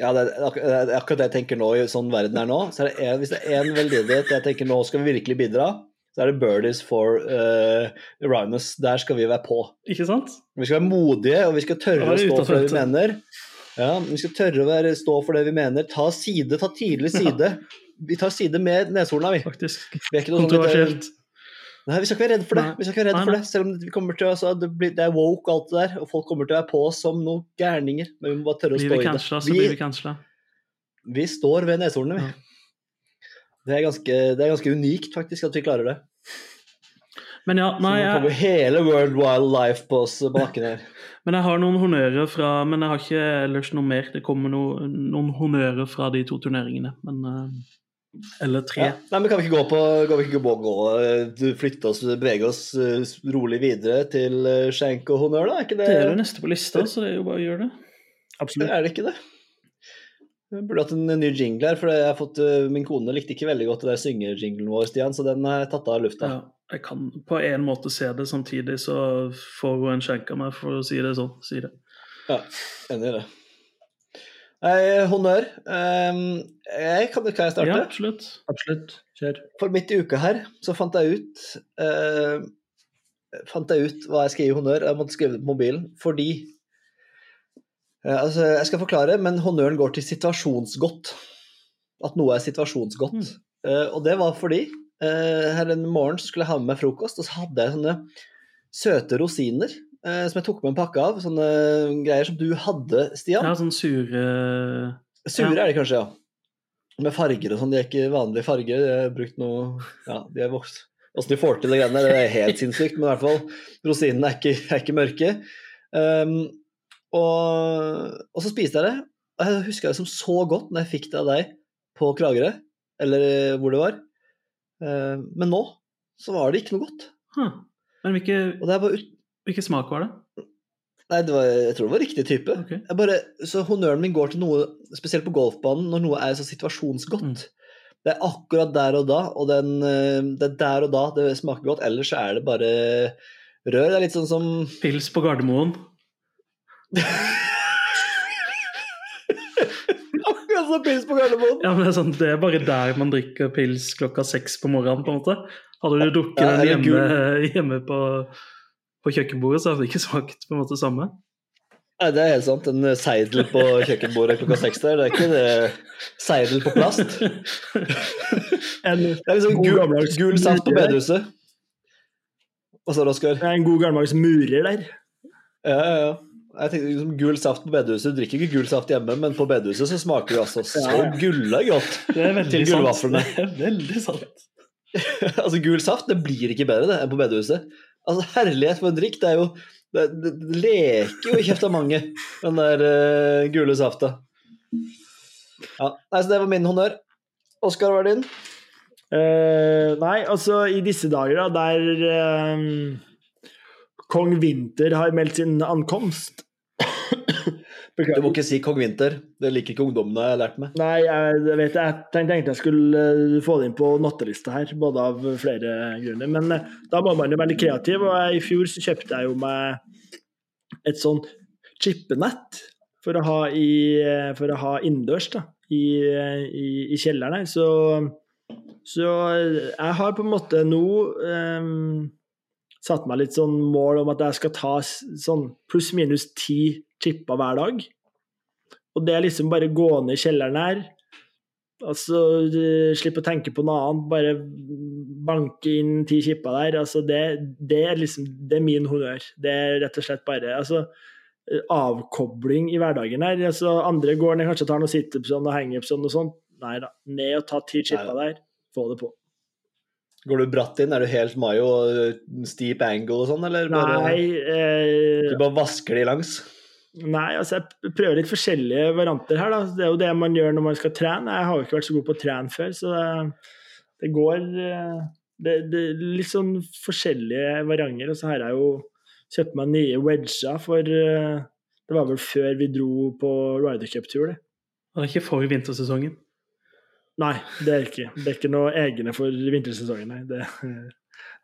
Speaker 3: Ja, det er, det er akkurat det jeg tenker nå i sånn verden er nå. Så er det en, hvis det er en veldedighet jeg tenker nå skal vi virkelig bidra, så er det Birdies for uh, Rhinos. Der skal vi være på.
Speaker 4: Ikke sant?
Speaker 3: Vi skal være modige, og vi skal tørre å stå for det vi mener. Ja, vi skal tørre å være, stå for det vi mener. Ta side, ta tydelig side. Vi tar side med neshorna, vi.
Speaker 4: Faktisk.
Speaker 3: vi er sånn
Speaker 4: Kontroversielt.
Speaker 3: Nei, vi skal ikke være redd for det.
Speaker 4: Nei.
Speaker 3: Vi skal ikke være redd for det. Selv om vi kommer til, altså, det, blir, det er woke alt det der, og folk kommer til å være på oss som noen gærninger. Men vi må bare tørre å stå
Speaker 4: vi
Speaker 3: i det.
Speaker 4: så blir
Speaker 3: Vi,
Speaker 4: vi
Speaker 3: vi står ved neshornene, vi. Det er, ganske, det er ganske unikt, faktisk, at vi klarer det.
Speaker 4: Men ja,
Speaker 3: Så nå kommer hele World Wildlife på oss på her.
Speaker 4: men jeg har noen honnører fra Men jeg har ikke ellers noe mer. Det kommer no, noen honnører fra de to turneringene. Men eh, Eller tre.
Speaker 3: Ja. Nei, men Kan vi ikke gå på Kan vi ikke gå, gå eh, flytte oss, bevege oss eh, rolig videre til skjenk og honnør, da? Er ikke det,
Speaker 4: Det er jo neste på lista, så det er jo bare å gjøre det.
Speaker 1: Absolutt.
Speaker 3: Er det ikke det? Jeg burde hatt en ny jingle her, for jeg har fått, min kone likte ikke veldig godt det der syngejinglen vår, Stian, så den har jeg tatt av lufta.
Speaker 4: Ja, jeg kan på en måte se det samtidig, så får hun en skjenk av meg for å si det sånn. Si det.
Speaker 3: Ja, enig i det. Nei, honnør. Um, jeg kan, kan jeg starte?
Speaker 4: Ja, absolutt.
Speaker 1: Absolutt. Kjør.
Speaker 3: For midt i uka her så fant jeg ut uh, Fant jeg ut hva jeg skal gi honnør. Jeg måtte skrive det på mobilen fordi uh, altså, Jeg skal forklare, men honnøren går til situasjonsgodt. At noe er situasjonsgodt.
Speaker 4: Mm.
Speaker 3: Uh, og det var fordi her en morgen skulle jeg ha med meg frokost, og så hadde jeg sånne søte rosiner eh, som jeg tok med en pakke av. Sånne greier som du hadde, Stian.
Speaker 4: Ja, sånn sure
Speaker 3: Sure
Speaker 4: Ja.
Speaker 3: er de kanskje, ja. Med farger og sånn. De er ikke vanlige farger. De har brukt noe Ja, de er vokst. Åssen de får til det greiene der, det er helt sinnssykt, men i hvert fall rosinene er ikke, er ikke mørke. Um, og, og så spiste jeg det. Og jeg husker det som så godt når jeg fikk det av deg på Kragerø, eller eh, hvor det var. Uh, men nå så var det ikke noe godt.
Speaker 4: huh. Men hvilke,
Speaker 3: Og det bare ut...
Speaker 4: hvilken smak var det?
Speaker 3: Nei, det var, jeg tror det var riktig type. Okay. Bare, så honnøren min går til noe, spesielt på golfbanen, når noe er så situasjonsgodt.
Speaker 4: Mm.
Speaker 3: Det er akkurat der og da, og den, eh, det er der og da det smaker godt. Ellers så er det bare rør. Det er litt sånn som
Speaker 4: Pils på Gardermoen.
Speaker 3: Akkurat pils på Gardermoen!
Speaker 4: Ja, men det, er sånn, det er bare der man drikker pils klokka seks på morgenen, på en måte. Hadde du drukket
Speaker 3: Ja,
Speaker 4: den hjemme, hjemme på, på kjøkkenbordet, så hadde det ikke smakt på en måte samme.
Speaker 3: Nei, det er helt sant. En seidel på kjøkkenbordet klokka seks der, det er ikke det seidel på plast.
Speaker 1: En,
Speaker 3: Det er liksom
Speaker 1: God
Speaker 3: gul,
Speaker 1: gammeldags
Speaker 3: gul saft på bedehuset. Hva sa du, Oskar?
Speaker 1: en god gammeldags murer der.
Speaker 3: Ja, ja, ja. Jeg tenkte liksom Gul saft på bedehuset. Du drikker ikke gul saft hjemme, men på bedehuset så smaker det altså så gulla godt.
Speaker 4: Det er
Speaker 3: Til
Speaker 4: sant.
Speaker 3: gullvaflene.
Speaker 4: Det er veldig sant.
Speaker 3: altså Gul saft det blir ikke bedre det enn på bedehuset. Altså Herlighet for en drikk. Det er jo det, det, det leker jo i kjeft av mange, den der uh, gule safta. Ja, nei, så Det var min honnør. Oskar, hva er din?
Speaker 1: Uh, nei, altså i disse dager, da, der eh, kong Vinter har meldt sin ankomst
Speaker 3: Du må ikke si kong Vinter. Det liker ikke ungdommene, jeg har lært meg.
Speaker 1: Nei, jeg, jeg vet jeg tenkte jeg skulle eh, få det inn på nattelista her, både av flere grunner. Men eh, da må man jo være litt kreativ, og jeg, i fjor så kjøpte jeg jo meg et sånn chippenett for å ha, i, eh, for å ha innendørs da, i, i, i kjelleren her. Så, så jeg har på en måte nå eh, satt meg litt sånn mål om at jeg skal ta sånn pluss-minus ti chipper hver dag. Og det er liksom bare gå ned i kjelleren her, Altså, slippe å tenke på noe annet, bare banke inn ti chipper der. Altså, det, det, er liksom, det er min honnør. Det er rett og slett bare altså, avkobling i hverdagen her. Altså, andre går ned kanskje tar noe situps og hangups og noe sånt. Nei da, ned og ta ti chipper der, få det på.
Speaker 3: Går du bratt inn? Er du helt Mayo og steep angle og sånn, eller
Speaker 1: bare, Nei,
Speaker 3: eh, du bare vasker de langs?
Speaker 1: Nei, altså jeg prøver litt forskjellige varianter her. da. Det er jo det man gjør når man skal trene. Jeg har jo ikke vært så god på å trene før, så det, det går eh, det, det, litt sånn forskjellige varianter. Og så har jeg jo kjøpt meg nye wedger for eh, Det var vel før vi dro på Ryder Cup-tur, det.
Speaker 4: Det er ikke for vintersesongen?
Speaker 1: Nei, det er ikke. Det er ikke noe egne for vintersesongen, nei. Det,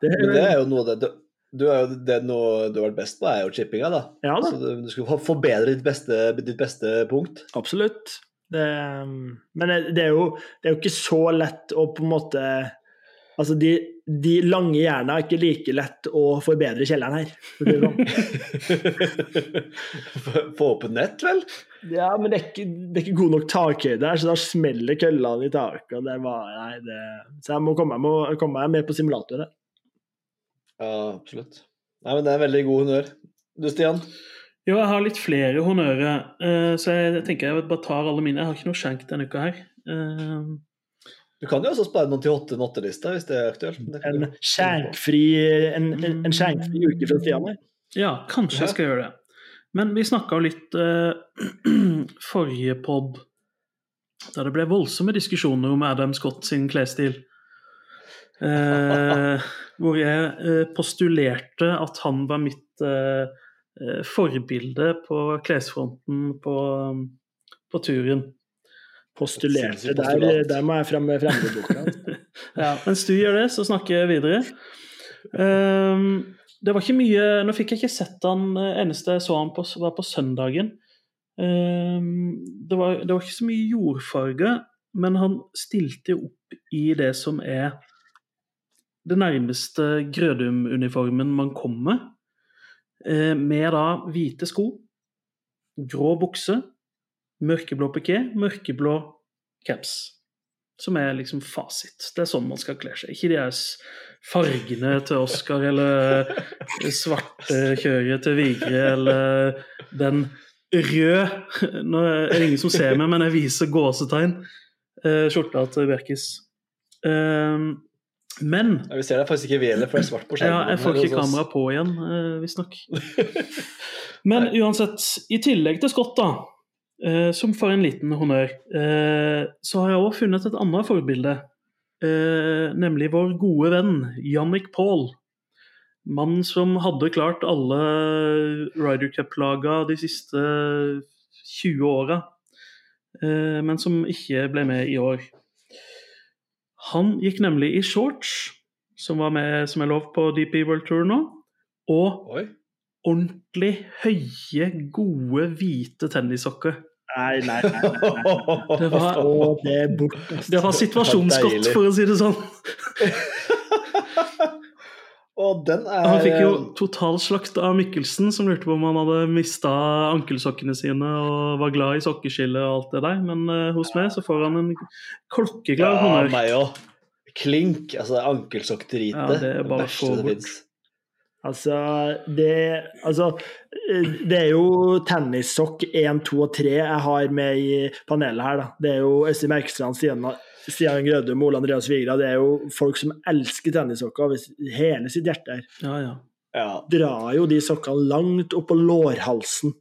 Speaker 3: det, er, det er jo noe det du er jo, det noe du har vært best på, er jo chippinga, da.
Speaker 1: Ja, da.
Speaker 3: Så du, du skal forbedre ditt beste, ditt beste punkt.
Speaker 1: Absolutt. Det, men det er, jo, det er jo ikke så lett å på en måte Altså, de, de lange hjerna er ikke like lett å forbedre kjelleren her.
Speaker 3: Sånn. Få opp et nett, vel?
Speaker 1: Ja, men det er ikke, det er ikke god nok takhøyde her, så da smeller køllene i taket. Det var, nei, det, så jeg må komme, meg, må komme meg mer på simulator her.
Speaker 3: Ja, absolutt. Nei, men Det er veldig god honnør. Du, Stian?
Speaker 4: Jo, jeg har litt flere honnører, uh, så jeg tenker jeg bare tar alle mine. Jeg har ikke noe skjenk denne uka her.
Speaker 3: Du kan jo også spare noen til 8-8-lista hvis det er aktuelt.
Speaker 1: En skjenkfri en, en, en skjenkfri uke fra tida mi.
Speaker 4: Ja, kanskje jeg skal gjøre det. Men vi snakka litt uh, forrige pod der det ble voldsomme diskusjoner om Adam Scott sin klesstil. Uh, hvor jeg uh, postulerte at han var mitt uh, forbilde på klesfronten på, på turen.
Speaker 1: Postulerte, der, der må jeg frem med fremmedboka.
Speaker 4: ja, mens du gjør det, så snakker jeg videre. det var ikke mye Nå fikk jeg ikke sett han eneste jeg så han på, var på søndagen. det, var, det var ikke så mye jordfarge, men han stilte opp i det som er det nærmeste Grødum-uniformen man kommer, eh, med da hvite sko, grå bukse, mørkeblå piké, mørkeblå caps. Som er liksom fasit. Det er sånn man skal kle seg. Ikke de fargene til Oscar eller svarte kjøret til Vigre eller den røde Nå er det ingen som ser meg, men jeg viser gåsetegn. Eh, skjorta til Bjerkis. Um, men
Speaker 3: Vi ser deg faktisk ikke velet, for det er svart på skjermen.
Speaker 4: Ja, jeg får ikke kamera på igjen, uh, visstnok. Men uansett, i tillegg til Scott, da, uh, som får en liten honnør, Eh, så har jeg òg funnet et annet forbilde. Eh, nemlig vår gode venn Jannik Paul. Mannen som hadde klart alle Ryder Cup-laga de siste 20 åra, men som ikke ble med i år. Han gikk nemlig i shorts, som var med som er lov på DP World Tour nå, og Oi. Ordentlig høye, gode, hvite tennissokker.
Speaker 1: Nei, nei, nei. nei,
Speaker 4: Det var,
Speaker 1: det,
Speaker 4: det var situasjonsgodt, for å si det sånn.
Speaker 3: Og den er
Speaker 4: Han fikk jo totalslakt av Mikkelsen, som lurte på om han hadde mista ankelsokkene sine og var glad i sokkeskille og alt det der. Men uh, hos meg så får han en klokkeklar honnør.
Speaker 3: Ja, òg. Klink. Altså ankelsokkdrite.
Speaker 4: Ja, det er bare få bort.
Speaker 1: Altså det, altså det er jo tennissokk 1, 2 og 3 jeg har med i panelet her. da. Det er jo Øystein Merkstrand, Stian Grødum og Ole Andreas Vigra, det er jo folk som elsker tennissokker over hele sitt hjerte. her.
Speaker 4: Ja, ja.
Speaker 3: ja.
Speaker 1: Drar jo de sokkene langt opp på lårhalsen.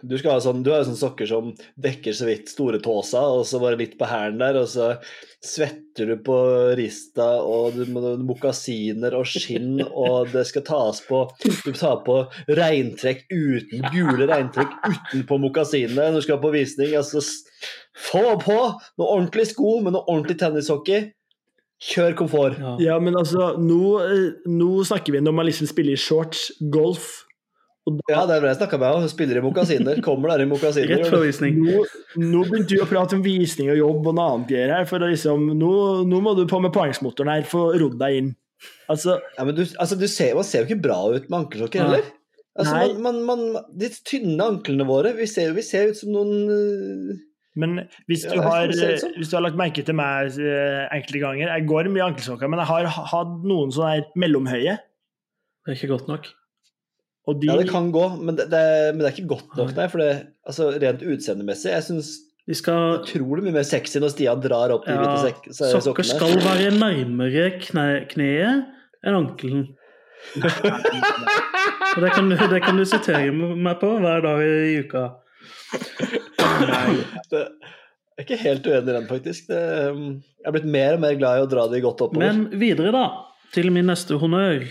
Speaker 3: Du, skal ha sånn, du har jo sånne sokker som dekker så vidt store tåsa, og så bare litt på hælen der, og så svetter du på rista, og du må mokasiner og skinn, og det skal tas på Du tar på regntrekk uten gule regntrekk utenpå mokasinene når du skal på visning. altså Få på noe ordentlig sko med noe ordentlig tennishockey. Kjør komfort.
Speaker 1: Ja. ja, men altså, nå, eh, nå, snakker vi når man liksom spiller i shorts, golf.
Speaker 3: Da, ja, det er det jeg snakka med. om, spiller i mokasiner. Kommer der i mokasiner.
Speaker 1: Nå, nå begynte du å prate om visning og jobb og noe annet greier her. For liksom, nå, nå, må du på med poengsmotoren her, få rodd deg inn. Altså,
Speaker 3: ja, men du, altså, du ser, Man ser jo ikke bra ut med ankelsokker heller. Altså, man, man, man, de tynne anklene våre Vi ser jo ut som noen
Speaker 1: Men hvis du,
Speaker 3: Ja,
Speaker 1: har, hvis du har lagt merke til meg eh, enkelte ganger Jeg går mye ankelsokker, men jeg har hatt noen sånne mellomhøye.
Speaker 4: Det er ikke godt nok.
Speaker 1: Og de,
Speaker 3: Ja, det kan gå, men det, det, men det er ikke godt nok, nei. For det, altså, rent utseendemessig Jeg syns
Speaker 4: De skal
Speaker 3: utrolig mye mer sexy når Stian drar opp de
Speaker 4: Ja,
Speaker 3: hvite så-
Speaker 4: Sokker skal være nærmere kne, kneet enn ankelen. Og det, kan, du- det kan du sitere meg på hver dag i uka.
Speaker 3: Det, jeg er ikke helt uenig i den, faktisk. Det, um, jeg er blitt mer og mer glad i å dra de godt oppover.
Speaker 4: Men videre, da, til min neste honnør.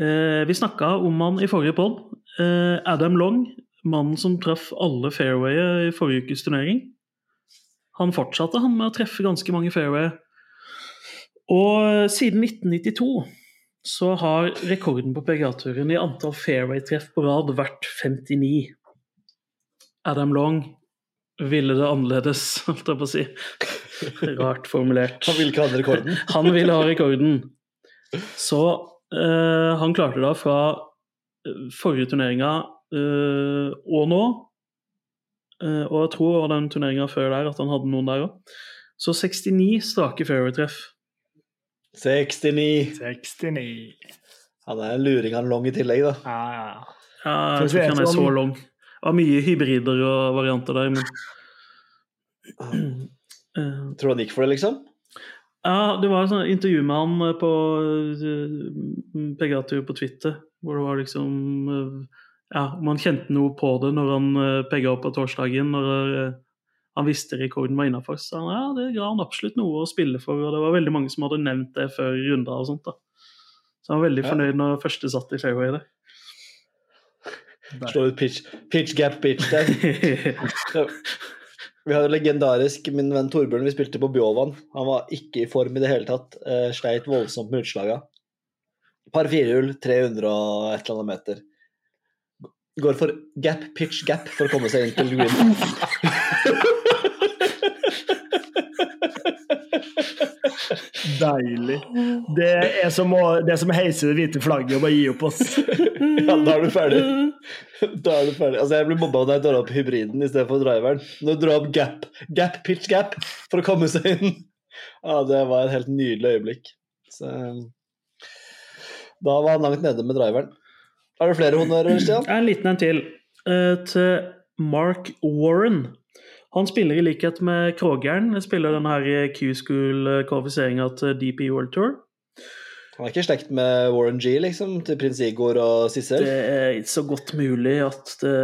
Speaker 4: Eh, vi snakka om han i forrige pod. Eh, Adam Long, mannen som traff alle fairwayet i forrige ukes turnering. Han fortsatte han med å treffe ganske mange fairway. Og eh, siden 1992 så har rekorden på PGA-turen i antall fairway-treff på rad vært 59. Adam Long ville det annerledes, holdt jeg på å si. Rart formulert.
Speaker 3: Han vil ikke ha rekorden.
Speaker 4: Han ville ha rekorden. Så eh, han klarte da fra eh, forrige turneringa uh, og nå uh, Og jeg tror det den turneringa før der at han hadde noen der òg. Så 69 strake fairway-treff.
Speaker 3: 69.
Speaker 1: 69.
Speaker 3: Han er en luring av en long i tillegg, da.
Speaker 1: Ja, ja, ja.
Speaker 4: Ja, jeg tror ikke han er så
Speaker 1: long.
Speaker 4: lang. Det var mye hybrider og varianter der, men eh,
Speaker 3: Tror du han gikk for det, liksom?
Speaker 4: Ja, det var et sånt intervju med han eh, på uh, PGA-tur på Twitter, hvor det var liksom eh, Ja, om han kjente noe på det når han pegga opp på torsdagen, når eh, han visste rekorden var innafor. Så han ja, det ga han absolutt noe å spille for, og det var veldig mange som hadde nevnt det før runder og sånt. da. Så han var veldig
Speaker 3: Ja.
Speaker 4: fornøyd når første satt i fairway der.
Speaker 3: Slå ut pitch, pitch gap, pitch der. Vi har jo legendarisk min venn Torbjørn, vi spilte på Bjåvann. Han var ikke i form i det hele tatt. Eh, sleit voldsomt med utslaga. Par firehjul, 300 og et eller annet meter. Går for gap, pitch, gap for å komme seg inn til green.
Speaker 1: Deilig. Det er som å, det er som å heise det hvite flagget og bare gi opp oss.
Speaker 3: Ja, da er du ferdig. Da er du ferdig. Altså, jeg blir mobba når jeg drar opp hybriden i stedet for driveren. Når du drar opp gap, gap, pitch, gap for å komme seg inn. Ja, det var et helt nydelig øyeblikk. Så, da var han langt nede med driveren. Har du flere honnører, Stian?
Speaker 4: En liten en til. Uh, til Mark Warren. Han spiller i likhet med Krogeren. Spiller den her Q-school-kvalifiseringa til DP World Tour.
Speaker 3: Han er ikke i slekt med Warren G, liksom, til prins Igor og Sissel?
Speaker 4: Det er så godt mulig at det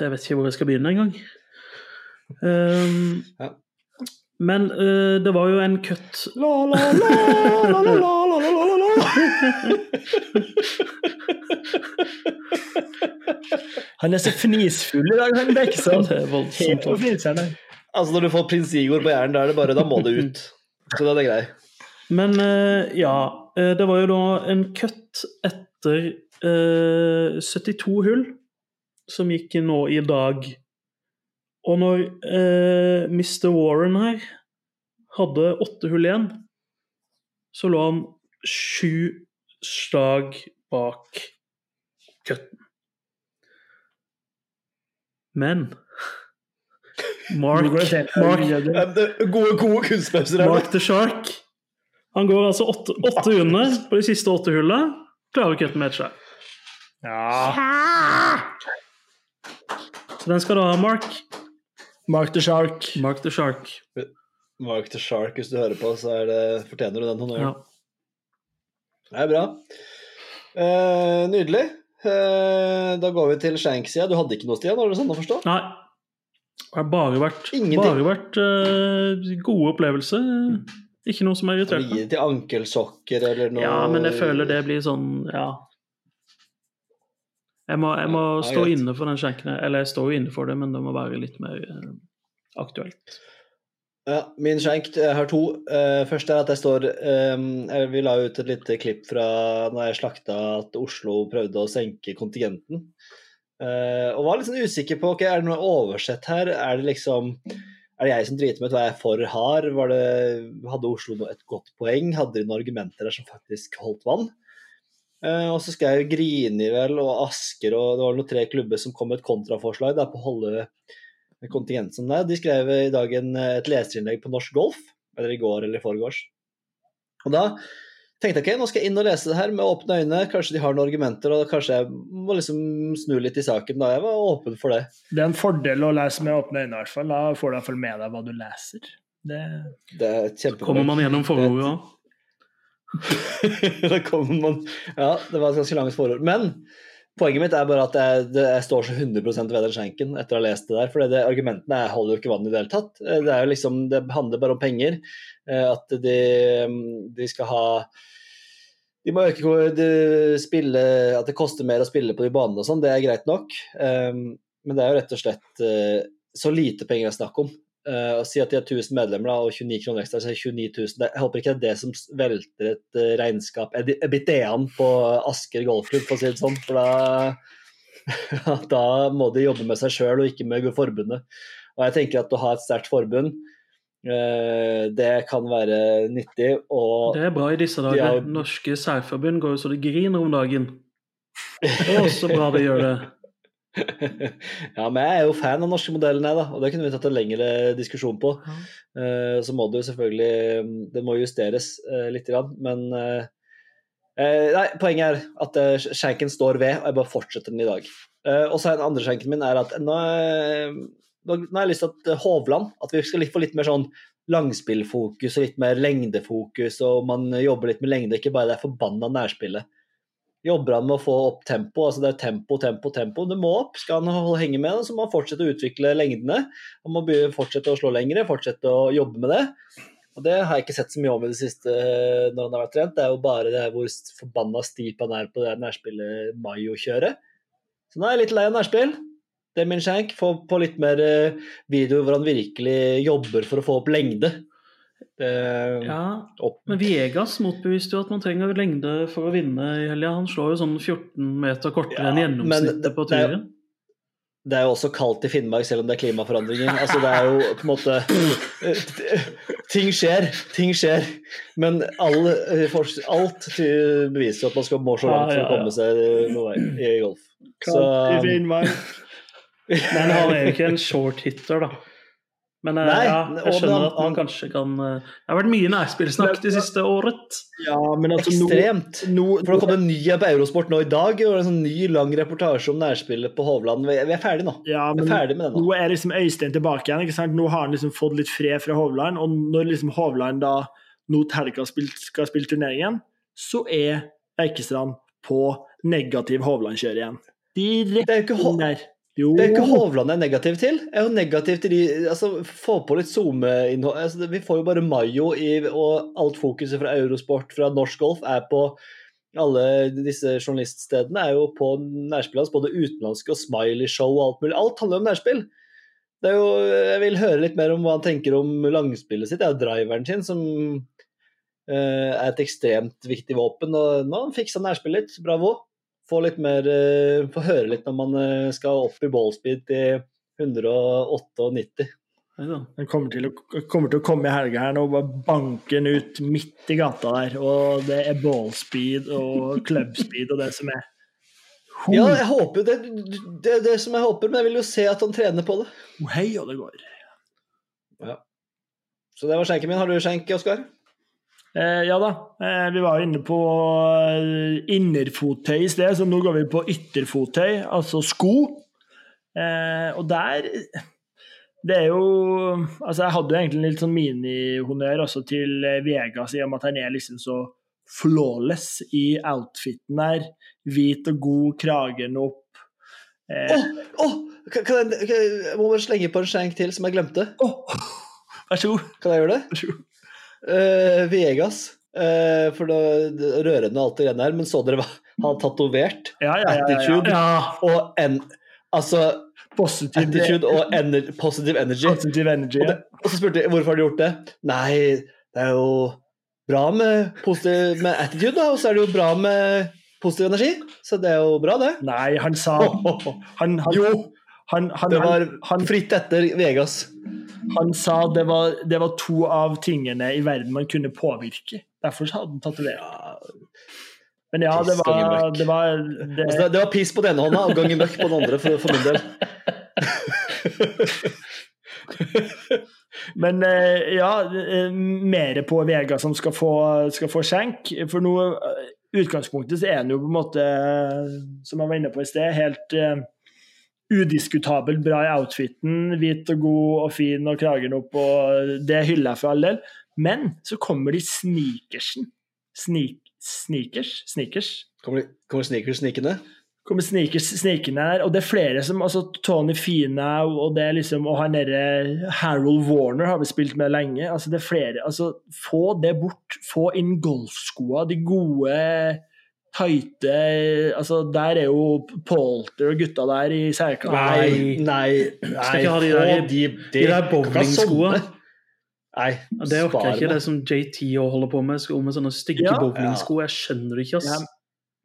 Speaker 4: Jeg vet ikke hvor jeg skal begynne engang. Um,
Speaker 3: Ja.
Speaker 4: Men uh, det var jo en cut
Speaker 3: La, la, la, la, la, la, la, la, la.
Speaker 1: Han er så fnisfull i dag, han
Speaker 4: voldsomt.
Speaker 1: Helt på fniseren. han.
Speaker 3: Altså, når du får prins Igor på hjernen, da er det bare Da må det ut. Så da er det grei.
Speaker 4: Men uh, ja, eh, det var jo da en cut etter uh, 72 hull som gikk nå i dag. Og når eh, Mr. Warren her hadde åtte hull igjen, så lå han sju slag bak cutten. Men Mark. Mark,
Speaker 3: Gode, gode kunstpauser her.
Speaker 4: Mark the Shark. Han går altså åtte, åtte under på de siste åtte hullene. Klarer ikke et slag. Ja. Så den skal du ha, Mark.
Speaker 1: Mark the Shark.
Speaker 4: Mark the Shark.
Speaker 3: Mark the Shark, hvis du hører på, så er det, fortjener du den honnøren.
Speaker 4: Ja.
Speaker 3: Det er bra. Eh, nydelig. Eh, da går vi til Shank-sida. Du hadde ikke noe, Stian? Var det sånn å forstå?
Speaker 4: Nei. Det har bare vært, bare vært uh, gode opplevelser. Ikke noe som har
Speaker 3: Skal
Speaker 4: irritert meg.
Speaker 3: det til ankelsokker eller noe?
Speaker 4: Ja, men jeg føler det blir sånn Ja. Jeg må, jeg må
Speaker 3: Ja,
Speaker 4: stå
Speaker 3: greit.
Speaker 4: inne for den skjenken. Eller jeg står jo inne for det, men det må være litt mer eh, aktuelt.
Speaker 3: Ja, min skjenk Jeg har to. Uh, først er at jeg står um, jeg- Vi la ut et lite klipp fra når jeg slakta at Oslo prøvde å senke kontingenten. Uh, og var litt sånn usikker på ok, er det noe oversett her. Er det liksom er det jeg som driter med hva jeg er for hard? Var det, hadde Oslo et godt poeng? Hadde de noen argumenter der som faktisk holdt vann? Eh, og så skal jeg jo Grini vel og Asker og det var noen tre klubber som kom med et kontraforslag der, på å holde kontingensen der. De skrev i dag en, et leserinnlegg på Norsk Golf, eller i går eller i forgårs. Og da tenkte jeg ok, nå skal jeg inn og lese det her med åpne øyne. Kanskje de har noen argumenter, og kanskje jeg må liksom snu litt i saken. da Jeg var åpen for det.
Speaker 1: Det er en fordel å lese med åpne øyne, i hvert fall. Da får du i hvert fall med deg hva du leser. Det,
Speaker 3: Det er kjempebra.
Speaker 4: Kommer man gjennom forordet òg?
Speaker 3: da kommer man Ja, det var et ganske langt forord. Men poenget mitt er bare at jeg, det, jeg står så 100% ved den skjenken etter å ha lest det der. For det, argumentene jeg holder jo ikke vann i det hele tatt. Det, er jo liksom, det handler bare om penger. Eh, At de, de skal ha De må øke de spille, At det koster mer å spille på de banene og sånn, det er greit nok. Um, Men det er jo rett og slett eh, så lite penger det er snakk om. Uh, og si at de har 1000 medlemmer da, og 29 kroner ekstra, så er det 29 000. Det, jeg håper ikke det er det som velter et uh, regnskap en på Asker golfklubb, for å si det sånn. For da, da må de jobbe med seg sjøl og ikke med forbundet. Og jeg tenker at å ha et sterkt forbund, uh, det kan være nyttig. Og
Speaker 4: Det er bra i disse dager.
Speaker 3: Ja.
Speaker 4: Norske særforbund går jo så det griner om dagen. Det er også bra det gjør det.
Speaker 3: ja, men jeg er jo fan av den norske modellen, jeg, da. Og det kunne vi tatt en lengre diskusjon på.
Speaker 4: Ja.
Speaker 3: Uh, så må det jo selvfølgelig Det må justeres uh, litt, grann, men eh, eh, Nei, poenget er at uh, skjenken står ved, og jeg bare fortsetter den i dag. Eh, og så er den andre skjenken min er at eh, nå, nå har jeg lyst til at Hovland At vi skal få litt mer sånn langspillfokus og litt mer lengdefokus, og man jobber litt med lengde, ikke bare det forbanna nærspillet jobber han med å få opp tempo. altså Det er tempo, tempo, tempo. Det må opp. Skal han holde- henge med, så må han fortsette å utvikle lengdene. Han må fortsette å slå lengre, fortsette å jobbe med det. Og Det har jeg ikke sett så mye om i det siste eh, når han har vært trent. Det er jo bare det hvor forbanna stip han er på det nærspillet Mayo-kjøret. Så nå er jeg litt lei av nærspill. Det er min skjenk. Få på litt mer video videoer hvor han virkelig jobber for å få opp lengde. Det,
Speaker 4: Ja,
Speaker 3: opp.
Speaker 4: men Viegas motbeviste jo at man trenger lengde for å vinne i helga. Han slår jo sånn 14 meter kortere
Speaker 3: Ja,
Speaker 4: enn gjennomsnittet
Speaker 3: det-
Speaker 4: på turen.
Speaker 3: Det er jo også kaldt i Finnmark, selv om det er klimaforandringer. Altså, det er jo på en måte Ting skjer, ting skjer. Men all, eh, alt beviser at man skal må så langt for å komme seg noen vei i golf. Så
Speaker 1: Kaldt i Finnmark.
Speaker 4: Men han er jo ikke en short hitter, da. Men eh,
Speaker 3: Nei,
Speaker 4: ja, jeg skjønner at man kanskje kan eh, Det har vært mye nærspillsnakk de siste året.
Speaker 1: Ja, men altså
Speaker 3: ekstremt.
Speaker 1: nå,
Speaker 3: For det kom en ny på Eurosport nå i dag, og en sånn ny lang reportasje om nærspillet på Hovland. Vi vi er ferdig nå.
Speaker 1: ja,
Speaker 3: Vi
Speaker 1: men
Speaker 3: er ferdig med det nå.
Speaker 1: nå er liksom Øystein tilbake igjen. ikke sant? Nå har han liksom fått litt fred fra Hovland, og når liksom Hovland da nå til helga skal spille turneringen, så er Eikestrand på negativ Hovland-kjør igjen. Direkte
Speaker 3: Det Ho-
Speaker 1: der. Jo.
Speaker 3: Det er ikke Hovland jeg er negativ til. Jeg er jo negativ til de altså, Få på litt SoMe-innhold. Altså, vi får jo bare Mayo i, og alt fokuset fra Eurosport, fra norsk golf, er på alle disse journaliststedene er jo på nærspillet hans, både utenlandske og Smiley-show og alt mulig. Alt handler om nærspill. Det er jo, jeg vil høre litt mer om hva han tenker om langspillet sitt. Det er jo driveren sin som uh, er et ekstremt viktig våpen. Og nå fiksa nærspillet litt. Bravo. Få litt mer eh, Få høre litt når man eh, skal opp i ballspeed til 198.
Speaker 1: Den kommer til, å, kommer til å komme i helga her nå og bare banke den ut midt i gata der. Og det er ballspeed og clubspeed og det som er.
Speaker 3: Ja, jeg håper det, det er det som jeg håper, men jeg vil jo se at han trener på det.
Speaker 1: Oh, hei, og det går.
Speaker 3: Så det var skjenken min. Har du skjenk, Oskar?
Speaker 1: Eh, ja da. Eh, vi var inne på eh, innerfottøy i sted, så nå går vi på ytterfottøy, altså sko. Eh, og der Det er jo Altså, jeg hadde jo egentlig en litt sånn minihonnør også til eh, Vegas, i og med at han er liksom så flawless i outfiten der. Hvit og god, kragen opp. Eh,
Speaker 3: oh, kan, kan jeg, kan jeg må bare slenge på en skjenk til som jeg glemte.
Speaker 1: åh, vær så god.
Speaker 3: Kan jeg gjøre det?
Speaker 1: Vær så god.
Speaker 3: Uh, Vegas. Uh, for det rørende og alt det greiene der, men så dere hva han tatovert?
Speaker 1: Ja, ja, ja.
Speaker 3: Attitude og en, altså,
Speaker 1: Positive,
Speaker 3: attitude og ener, positive energy.
Speaker 1: positive energy.
Speaker 3: Og, det, og så spurte jeg hvorfor har du gjort det. Nei, det er jo bra med, positiv, med attitude, da, og så er det jo bra med positiv energi. Så det er jo bra, det.
Speaker 1: Nei, han sa han, han,
Speaker 3: Jo,
Speaker 1: han, han,
Speaker 3: det var
Speaker 1: han,
Speaker 3: fritt etter Vegas.
Speaker 1: Han sa det var, det var to av tingene i verden man kunne påvirke. Derfor hadde han tatovert. Men ja, det var, det var det,
Speaker 3: altså, det, var piss på den ene hånda og ganger møkk på den andre, for, for min del.
Speaker 1: Men eh, ja, eh, mer på Vega som skal få, skal få skjenk. For nå, eh, utgangspunktet så er han jo på en måte, som jeg var inne på i sted, helt udiskutabelt bra i outfiten. Hvit og god og fin og kragen opp, og det hyller jeg for all del. Men så kommer de sneakersen. Sneak, sneakers? Sneakers?
Speaker 3: Kommer, kommer sneakers snikende?
Speaker 1: kommer sneakers snikende der, og det er flere som altså Tony Fina og det liksom, og han derre Harold Warner har vi spilt med lenge. altså det er flere, altså Få det bort. Få inn golfskoa, de gode, tighte altså Der er jo Polter og gutta der i særklasse.
Speaker 3: Nei, nei, nei.
Speaker 4: Skal ikke ha de der,
Speaker 3: de,
Speaker 4: de der bowlingskoa.
Speaker 3: Nei,
Speaker 4: Det orker jeg ikke, det som JT holder på med, sko med sånne stygge
Speaker 1: Ja.
Speaker 4: bowlingsko. Jeg skjønner det ikke, ass.
Speaker 1: Ja,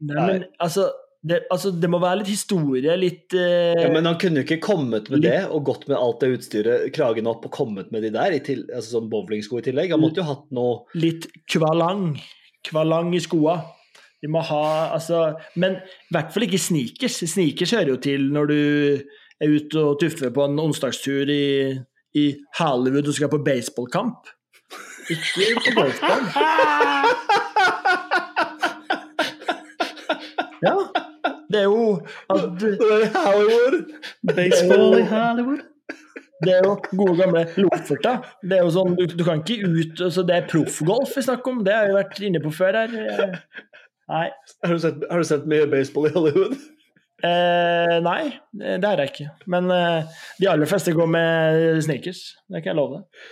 Speaker 1: Nei, men altså det, altså det må være litt historie, litt uh,
Speaker 3: Ja, men han kunne jo ikke kommet med det og gått med alt det utstyret, kragen opp og kommet med de der, i til, altså sånn bowlingsko i tillegg. Han måtte jo hatt noe
Speaker 1: litt kvalang. Kvalang i skoa. De må ha altså Men i hvert fall ikke sneakers. Sneakers hører jo til når du er ute og tuffer på en onsdagstur i, i Hollywood og skal på baseballkamp. Ikke på golfball. Ja. Det er jo at
Speaker 3: Hollywood!
Speaker 4: Baseball i Hollywood.
Speaker 1: Det er jo gode gamle Lofoten. Det er jo sånn, du, du kan ikke ut altså Det er proffgolf vi snakker om, det har vi vært inne på før her. Nei.
Speaker 3: Har du, sett, har du sett mye baseball i Hollywood?
Speaker 1: Eh, nei, det har jeg ikke. Men eh, de aller fleste går med sneakers. Det kan jeg love deg.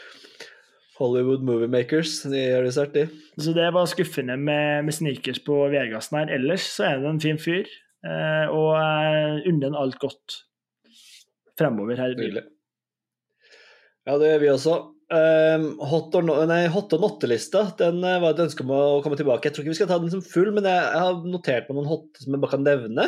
Speaker 3: Hollywood Movie Makers, de har du sett, de.
Speaker 1: Så det var skuffende med, med sneakers på Vegasen her. Ellers så er det en fin fyr, eh, og eh, unner han alt godt fremover her. i
Speaker 3: byen. Ja, det gjør vi også. Um, hot, or no, nei, hot or not-lista den uh, var et ønske om å komme tilbake. Jeg tror ikke vi skal ta den som full, men jeg, jeg har notert meg noen hot som jeg bare kan nevne.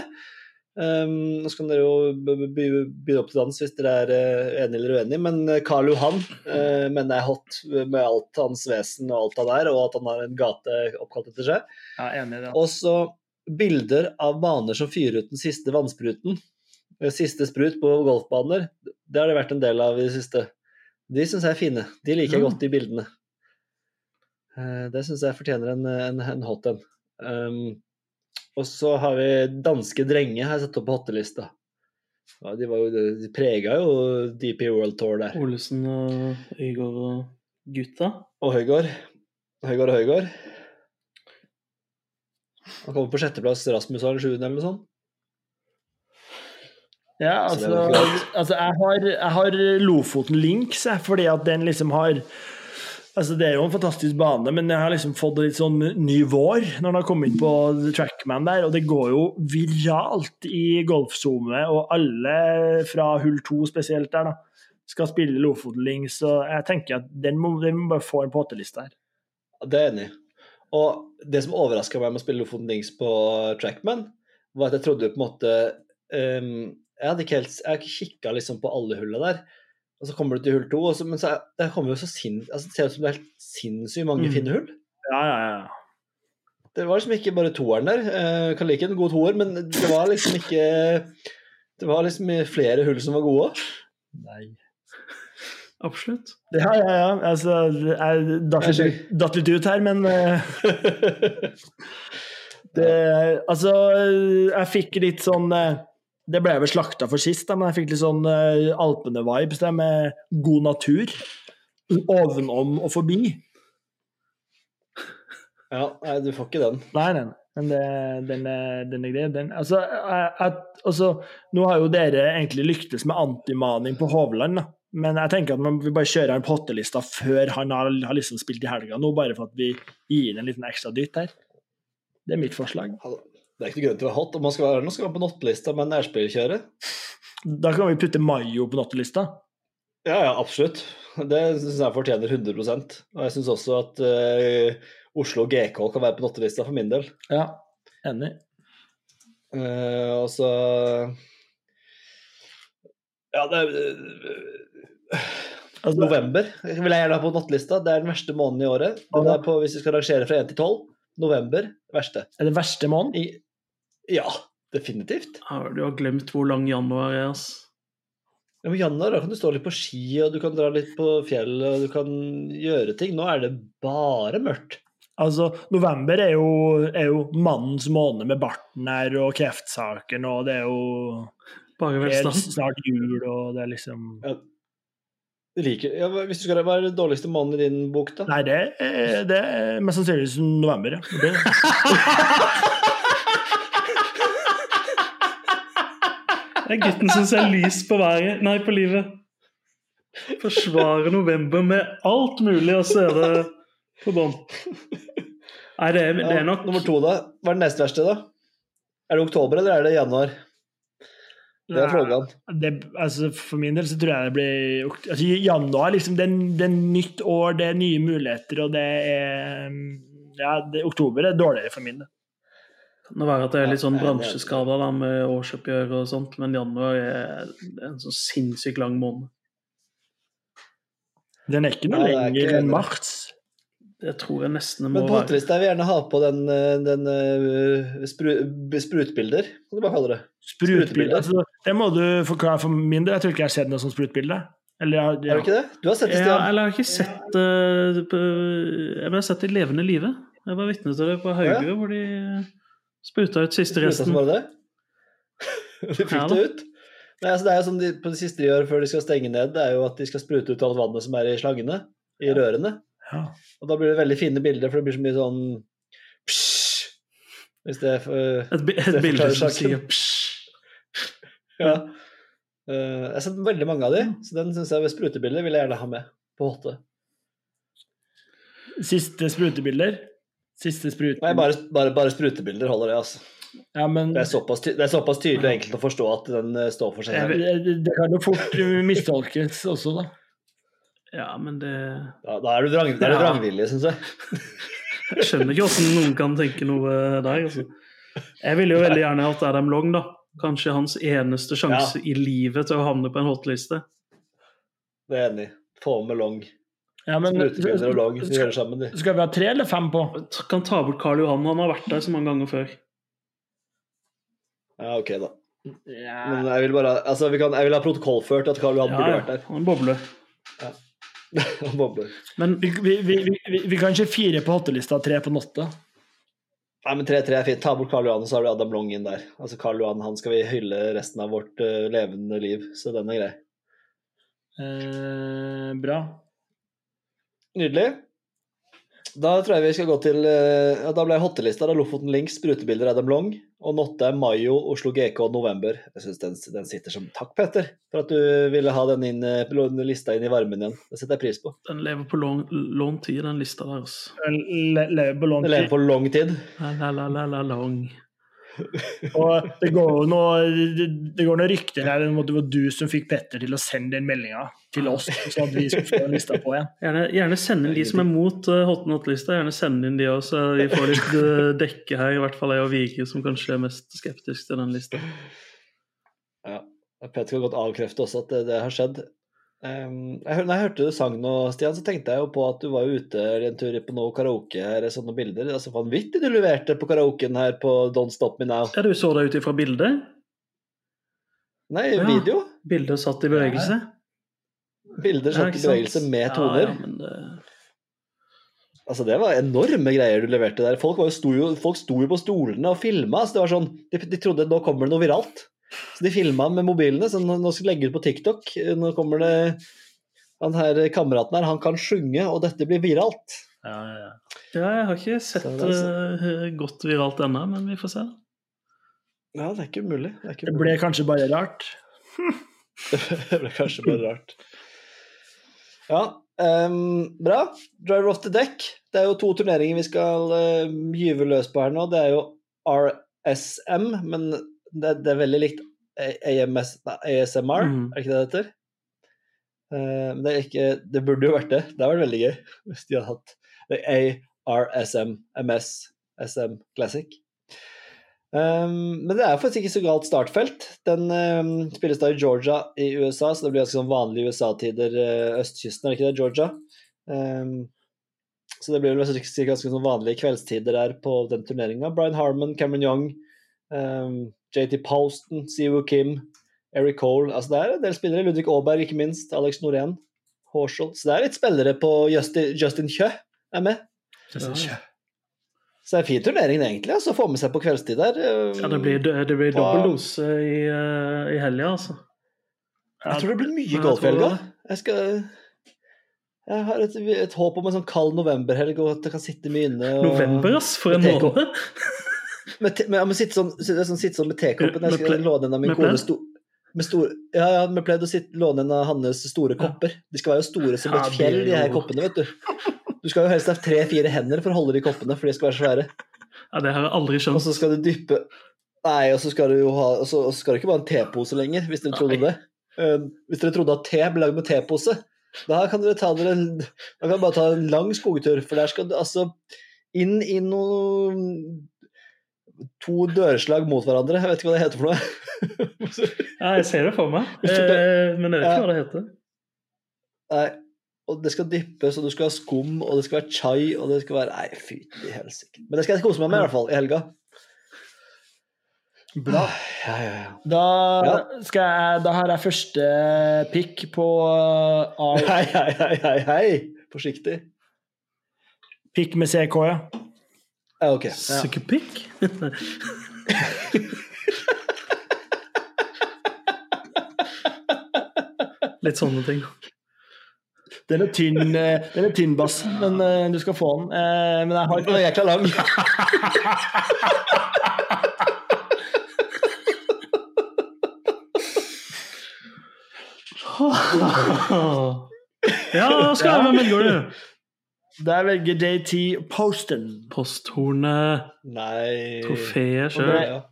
Speaker 3: Um, nå skal dere jo by- begynne opp til dans hvis dere er uh, enige eller uenige, men eh, Karl Johan uh, mener jeg er hot med alt hans vesen og alt han er, og at han har en gate oppkalt etter seg.
Speaker 1: Ja, enig det.
Speaker 3: Og så bilder av baner som fyrer ut den siste vannspruten. Eh, Siste sprut på golfbaner. Det har det vært en del av i det siste. De syns jeg er fine. De liker jeg
Speaker 1: Ja.
Speaker 3: godt, de bildene. Eh, Det syns jeg fortjener en, en, en hot en. Um, og så har vi danske drenge har jeg satt opp på hottelista. Ja, de, var jo, de prega jo DP World Tour der.
Speaker 4: Olesen og Øygård og gutta.
Speaker 3: Og Høygård. Høygård og Høygård. Han kommer på sjetteplass. Rasmus har en sjuende eller noe sånt.
Speaker 1: Ja, altså, altså jeg, har, jeg har Lofoten Links, jeg, fordi at den liksom har Altså Det er jo en fantastisk bane, men jeg har liksom fått litt sånn ny vår når den har kommet inn på Trackman der, og det går jo viralt i golfsone, og alle fra hull to spesielt der, da, skal spille Lofoten Links, og jeg tenker at den må, den må bare få en påteliste her.
Speaker 3: Det er jeg enig i. Og det som overraska meg med å spille Lofoten Links på Trackman, var at jeg trodde på en måte ehm, Jeg hadde ikke helt Jeg har ikke kikka liksom på alle hulla der. Og så kommer du til hull to, og så, men så det kommer jo så sin, altså, det ser ut som det er helt sinnssykt mange
Speaker 1: Mm.
Speaker 3: fine hull.
Speaker 1: Ja, ja, ja.
Speaker 3: Det var liksom ikke bare toeren der. Jeg kan like en god toer, men det var liksom ikke Det var liksom flere hull som var gode.
Speaker 1: Nei.
Speaker 4: Absolutt.
Speaker 1: Ja, ja, ja. Altså, jeg datt litt, datt litt ut her, men eh, det, Altså, jeg fikk litt sånn eh, Det ble jeg vel slakta for sist, da, men jeg fikk litt sånn uh, Alpene-vibes der med god natur. Ovenom og forbi.
Speaker 3: Ja, nei, du får ikke den.
Speaker 1: Nei, nei. Men det, den, er, den er grei. Den, altså, jeg, jeg, altså, nå har jo dere egentlig lyktes med antimaning på Hovland, da. Men jeg tenker at man vil bare kjøre han på hottelista før han har, har liksom spilt i helga nå, bare for at vi gir en liten ekstra dytt her. Det er mitt forslag.
Speaker 3: Det er ikke noe grunn til å være hot. Om man skal være nå skal man på nottelista med en nærspillerkjører.
Speaker 1: Da kan vi putte Mayo på nottelista.
Speaker 3: Ja, ja, absolutt. Det syns jeg fortjener 100 Og jeg syns også at uh, Oslo GK kan være på nottelista for min del.
Speaker 1: Ja, enig.
Speaker 3: Uh, og så Ja, det er eh,
Speaker 1: Altså,
Speaker 3: November vil jeg gjerne ha på nottelista. Det er den verste måneden i året. Den er på, hvis vi skal rangere fra 1 til 12. November verste.
Speaker 1: er det verste måneden?
Speaker 3: I, ja, definitivt.
Speaker 4: Ja, Du har glemt hvor lang januar er, ass.
Speaker 3: Ja, men januar da kan du stå litt på ski, og du kan dra litt på fjellet, og du kan gjøre ting. Nå er det bare mørkt.
Speaker 1: Altså, november er jo, er jo mannens måned med barten her og kreftsaken, og det er jo
Speaker 4: Bare velstand.
Speaker 1: snart jul, og det er liksom
Speaker 3: ja. Like. ja, hvis du skal, Hva er den dårligste måneden i din bok, da?
Speaker 1: Nei, det er, det er mest sannsynligvis november, ja. Det,
Speaker 4: Det er gutten som ser lys på været Nei, på livet. Forsvarer november med alt mulig, og så er det på bånn. Nei, det er, det er nok
Speaker 3: Nummer to, da? Hva er det nest verste, da? Er det oktober, eller er det januar? Det er frågan.
Speaker 1: det, altså, for min del så tror jeg det blir altså, Januar, liksom, det er nytt år, det er nye muligheter, og det er Ja, det, oktober er dårligere for min del.
Speaker 4: Kan det være at det er litt sånn bransjeskada da, med årsoppgjør og sånt, men januar er en sånn sinnssykt lang måned.
Speaker 1: Den er ikke noe
Speaker 3: Nei, er
Speaker 1: lenger
Speaker 3: ikke
Speaker 1: enn mars.
Speaker 4: Det tror jeg nesten det må
Speaker 3: Men på
Speaker 4: være.
Speaker 3: hotellista vil jeg gjerne ha på den, eh, den eh, spru, sprutbilder, kan du bare kalle det. Sprutbilder?
Speaker 1: Altså, det må du forklare for min del. Jeg tror ikke jeg har sett noe sånt sprutbilde. Eller,
Speaker 3: Har du ikke det? Du har sett det,
Speaker 4: Ja, eller jeg har ikke sett det på- Jeg har sett det i levende live. Jeg var vitne til det på Haugø, hvor de spruta ut siste resten.
Speaker 3: bare det? De fikk
Speaker 4: Ja
Speaker 3: det ut? Nei, altså det er jo som de, på det siste de gjør før de skal stenge ned, det er jo at de skal sprute ut alt vannet som er i slangene, i rørene.
Speaker 1: Ja.
Speaker 3: Og da blir det veldig fine bilder, for det blir så mye sånn psj, Hvis det for,
Speaker 4: Et, bi- et bilde som
Speaker 3: saken.
Speaker 4: sier psj.
Speaker 3: Ja. Uh, jeg har sett veldig mange av de, så den synes jeg ved sprutebilder vil jeg gjerne ha med på hotte.
Speaker 1: Siste sprutebilder. Siste spruten.
Speaker 3: Nei, bare, bare, bare sprutebilder holder det, altså.
Speaker 1: Ja, men
Speaker 3: Det er såpass, ty det er såpass tydelig og enkelt å forstå at den eh, står for seg selv.
Speaker 1: det, det kan jo fort uh, mistolkes også, da.
Speaker 4: Ja, men det
Speaker 3: Da, da er du vrang, er
Speaker 4: Ja.
Speaker 3: vrangvillig, syns jeg.
Speaker 4: Jeg skjønner ikke hvordan noen kan tenke noe der. Altså. Jeg ville jo veldig gjerne hatt Adam Long, da. Kanskje hans eneste sjanse i livet til å havne på en hotliste.
Speaker 3: Det er enig. Få med long.
Speaker 1: Ja, men,
Speaker 3: og. De
Speaker 1: skal,
Speaker 3: gjør sammen, de.
Speaker 1: skal vi ha tre eller fem på?
Speaker 4: Kan ta bort Karl Johan, han har vært der så mange ganger før.
Speaker 3: Ja, ok, da.
Speaker 1: Ja.
Speaker 3: Men jeg vil bare altså, vi kan, jeg vil ha protokollført at Karl Johan
Speaker 4: Ja,
Speaker 3: burde vært der.
Speaker 4: han bobler.
Speaker 3: Han bobler.
Speaker 4: Men
Speaker 1: Vi, vi, vi, vi, vi kan ikke fire på hattelista, tre på notta.
Speaker 3: Nei, men 3-3 er fint. Ta bort Karl Johan, og så har du Adam Long inn der. Altså, Karl Johan han skal vi hylle resten av vårt uh, levende liv, så den er grei.
Speaker 1: Eh, bra.
Speaker 3: Nydelig. Da tror jeg vi skal gå til eh, ja, Da ble hottelista da Lofoten Links, sprutebilder Adam Long. Og Notte Mayo, Oslo GK november. Jeg syns den, den sitter som Takk, Petter, for at du ville ha den inn, eh, lista inn i varmen igjen. Det setter jeg pris på.
Speaker 4: den lever på lån tid, den lista der. Altså.
Speaker 1: Le, le,
Speaker 3: Den lever på lang tid.
Speaker 4: La, la, la, la, la, long.
Speaker 1: Og det går jo noe, det, det går noen rykter her om at det var du som fikk Petter til å sende den meldinga til oss, så at vi skulle få den lista på igjen.
Speaker 4: Gjerne, gjerne send inn de som er mot uh, hot not-lista. Gjerne send inn de òg, så vi får litt eh, dekke her. I hvert fall jeg og Vige, som kanskje er mest skeptisk til den lista.
Speaker 3: Ja. Petter kan godt avkrefte også at det, det har skjedd. Um, jeg, når jeg hørte du sang nå, Stian, så tenkte jeg jo på at du var ute en tur på noe karaoke her, sånne bilder. Altså Vanvittig du leverte på karaoken her på Don't Stop Me Now.
Speaker 4: Ja, du så det ut ifra bildet?
Speaker 3: Nei,
Speaker 4: Ja.
Speaker 3: video.
Speaker 4: Bildet satt i bevegelse?
Speaker 3: Bilder satt i bevegelse med toner.
Speaker 4: Ja, men det...
Speaker 3: Altså, det var enorme greier du leverte der. Folk, var jo, sto, jo, folk sto jo på stolene og filma. Så det var sånn, de, de trodde nå kommer det noe viralt. Så de filma med mobilene. Så nå skal de legge ut på TikTok. Nå kommer det Han her kameraten her, han kan synge, og dette blir viralt.
Speaker 1: Ja, ja, ja.
Speaker 4: Ja, jeg har ikke sett
Speaker 3: det
Speaker 4: eh, godt viralt ennå, men vi får se.
Speaker 3: Ja, det er ikke umulig. Det, er ikke
Speaker 1: Det ble kanskje bare rart.
Speaker 3: det ble kanskje bare rart. Ja, um, bra. Driver off the deck. Det er jo to turneringer vi skal uh, gyve løs på her nå. Det er jo RSM, men det, det er veldig likt AMS, ASMR,
Speaker 4: mm.
Speaker 3: er det ikke det det heter? Uh, det, er ikke, det burde jo vært det. Det hadde vært veldig gøy hvis de hadde hatt ARSM, MS, SM Classic. Um, men det er faktisk ikke så galt startfelt. Den um, spilles da i Georgia i USA, så det blir ganske sånn vanlige USA-tider. Uh, østkysten, er det ikke det? Georgia. Um, så det blir vel ganske sånn vanlige kveldstider der på den turneringa. Brian Harmon, Cameron Young, um, JT Poston, Siwoo Kim, Eric Cole altså Det er en del spillere. Ludvig Aaberg, ikke minst. Alex Norén. Horshall. Så det er litt spillere på Justin, Justin Kjø er med.
Speaker 4: Justin Kjø.
Speaker 3: Så det er en fin turnering, egentlig. Altså, Få med seg på kveldstid der.
Speaker 4: Ja, det blir, det blir dobbel dose i, uh, i helga, altså.
Speaker 3: Jeg tror det blir mye golf i helga. Jeg skal Jeg har et, et håp om en sånn kald novemberhelg, og at jeg kan sitte mye inne. Og,
Speaker 4: November, ass! For en måned!
Speaker 3: Med, med, med, sitte sånn, sånn, sitte sånn med tekoppen. Jeg skal låne en av min kone sto, med stor, Ja, ja, vi pleide å sitte, låne en av hans store kopper. De skal være jo store som et fjell, de her koppene, vet du. Du skal jo helst ha tre-fire hender for å holde de koppene, for de skal være svære.
Speaker 4: Ja, det har jeg aldri
Speaker 3: Og så skal du dyppe Nei, og så skal du jo ha Og så skal du ikke bare en tepose lenger, hvis dere trodde det. Um, hvis dere trodde at te ble lagd med tepose, da kan dere ta dere Da kan bare ta en lang skogtur, for der skal du altså inn i noe To dørslag mot hverandre. Jeg vet ikke hva det heter for noe.
Speaker 4: Ja, jeg ser det for meg, eh, men jeg vet ikke
Speaker 3: Ja.
Speaker 4: hva det heter.
Speaker 3: Nei, og det skal dyppes, og du skal ha skum, og det skal være chai, og det skal være Nei, fytti helsike. Men det skal jeg kose meg med, i hvert fall, i helga.
Speaker 1: Bra.
Speaker 3: Ja, ja, ja.
Speaker 1: Da, skal jeg, da har jeg første pick på uh,
Speaker 3: Hei, hei, hei, hei, hei. Forsiktig.
Speaker 1: pick med CK, ja.
Speaker 3: Ja, ok. Ja.
Speaker 4: Sukkerpikk? Litt sånne ting.
Speaker 1: Den er tynn, eh, den er tynn bass, men uh, du skal få den. Uh, Men jeg har
Speaker 3: Den noe jækla lang.
Speaker 4: Ja, skal jeg hvem velger du?
Speaker 1: Der velger JT Posten.
Speaker 4: Posthornet,
Speaker 3: Nei
Speaker 4: trofeet sjøl.
Speaker 1: det-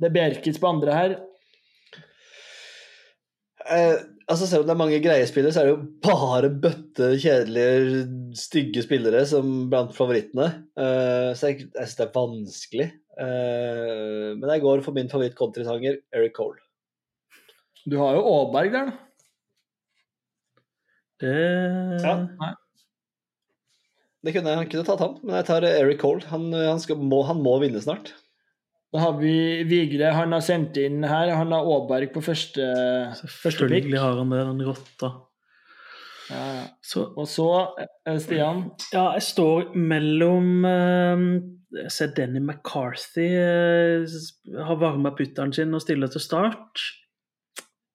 Speaker 1: Det er på andre her.
Speaker 3: Eh, altså Selv om det er mange greie spillere, så er det jo bare bøtte, kjedelige, stygge spillere som blant favorittene. Eh, så jeg, jeg syns det er vanskelig. Eh, men jeg går for min favoritt-countrysanger, Eric Cole.
Speaker 1: Du har jo Aaberg der, da.
Speaker 4: Det
Speaker 3: Ja. Det kunne jeg han kunne tatt han, men jeg tar Eric Cole. Han, han, skal, må, han må vinne snart.
Speaker 1: Da har vi Vigre. Han har sendt inn her. Han har Aaberg på første, første pick.
Speaker 4: Selvfølgelig har han det, den rotta.
Speaker 1: Ja, ja.
Speaker 4: Så
Speaker 1: Og så eh, Stian.
Speaker 4: Ja, jeg står mellom eh, Jeg ser Denny McCarthy eh, har varma putteren sin og stiller til start.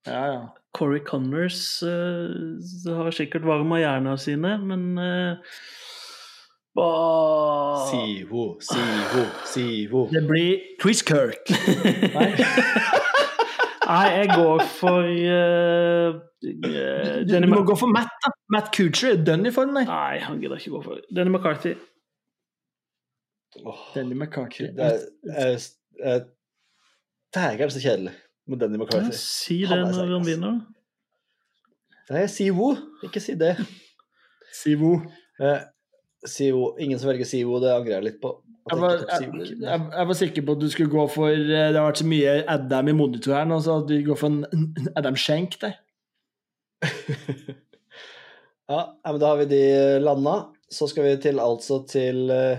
Speaker 1: Ja, ja.
Speaker 4: Corey Connors eh, har sikkert varma jerna sine, men uh,
Speaker 3: Sivo, Sivo, Sivo.
Speaker 1: Det blir Chris Kirk.
Speaker 4: Nei. Nei, jeg går for uh,
Speaker 1: Du, du må gå for Matt, da. Matt Coocher er dønn i form, nei.
Speaker 4: Nei, han gidder ikke gå for Denny McCarthy.
Speaker 3: Oh,
Speaker 1: Denny McCarthy.
Speaker 3: det er, er, er, så kjedelig med Denny
Speaker 4: Ja,
Speaker 3: McCarthy.
Speaker 4: si det når han vinner.
Speaker 3: Nei, si-ho Ikke si det.
Speaker 1: Sivo.
Speaker 3: Eh, Sivo. Ingen som velger Sivo, det angrer jeg litt på.
Speaker 1: Jeg var, jeg, jeg, jeg var sikker på at du skulle gå for eh, Det har vært så mye Adam i monitoren, så at du går for en Adam Schenk der.
Speaker 3: Ja, men da har vi de landa. Så skal vi til altså til uh,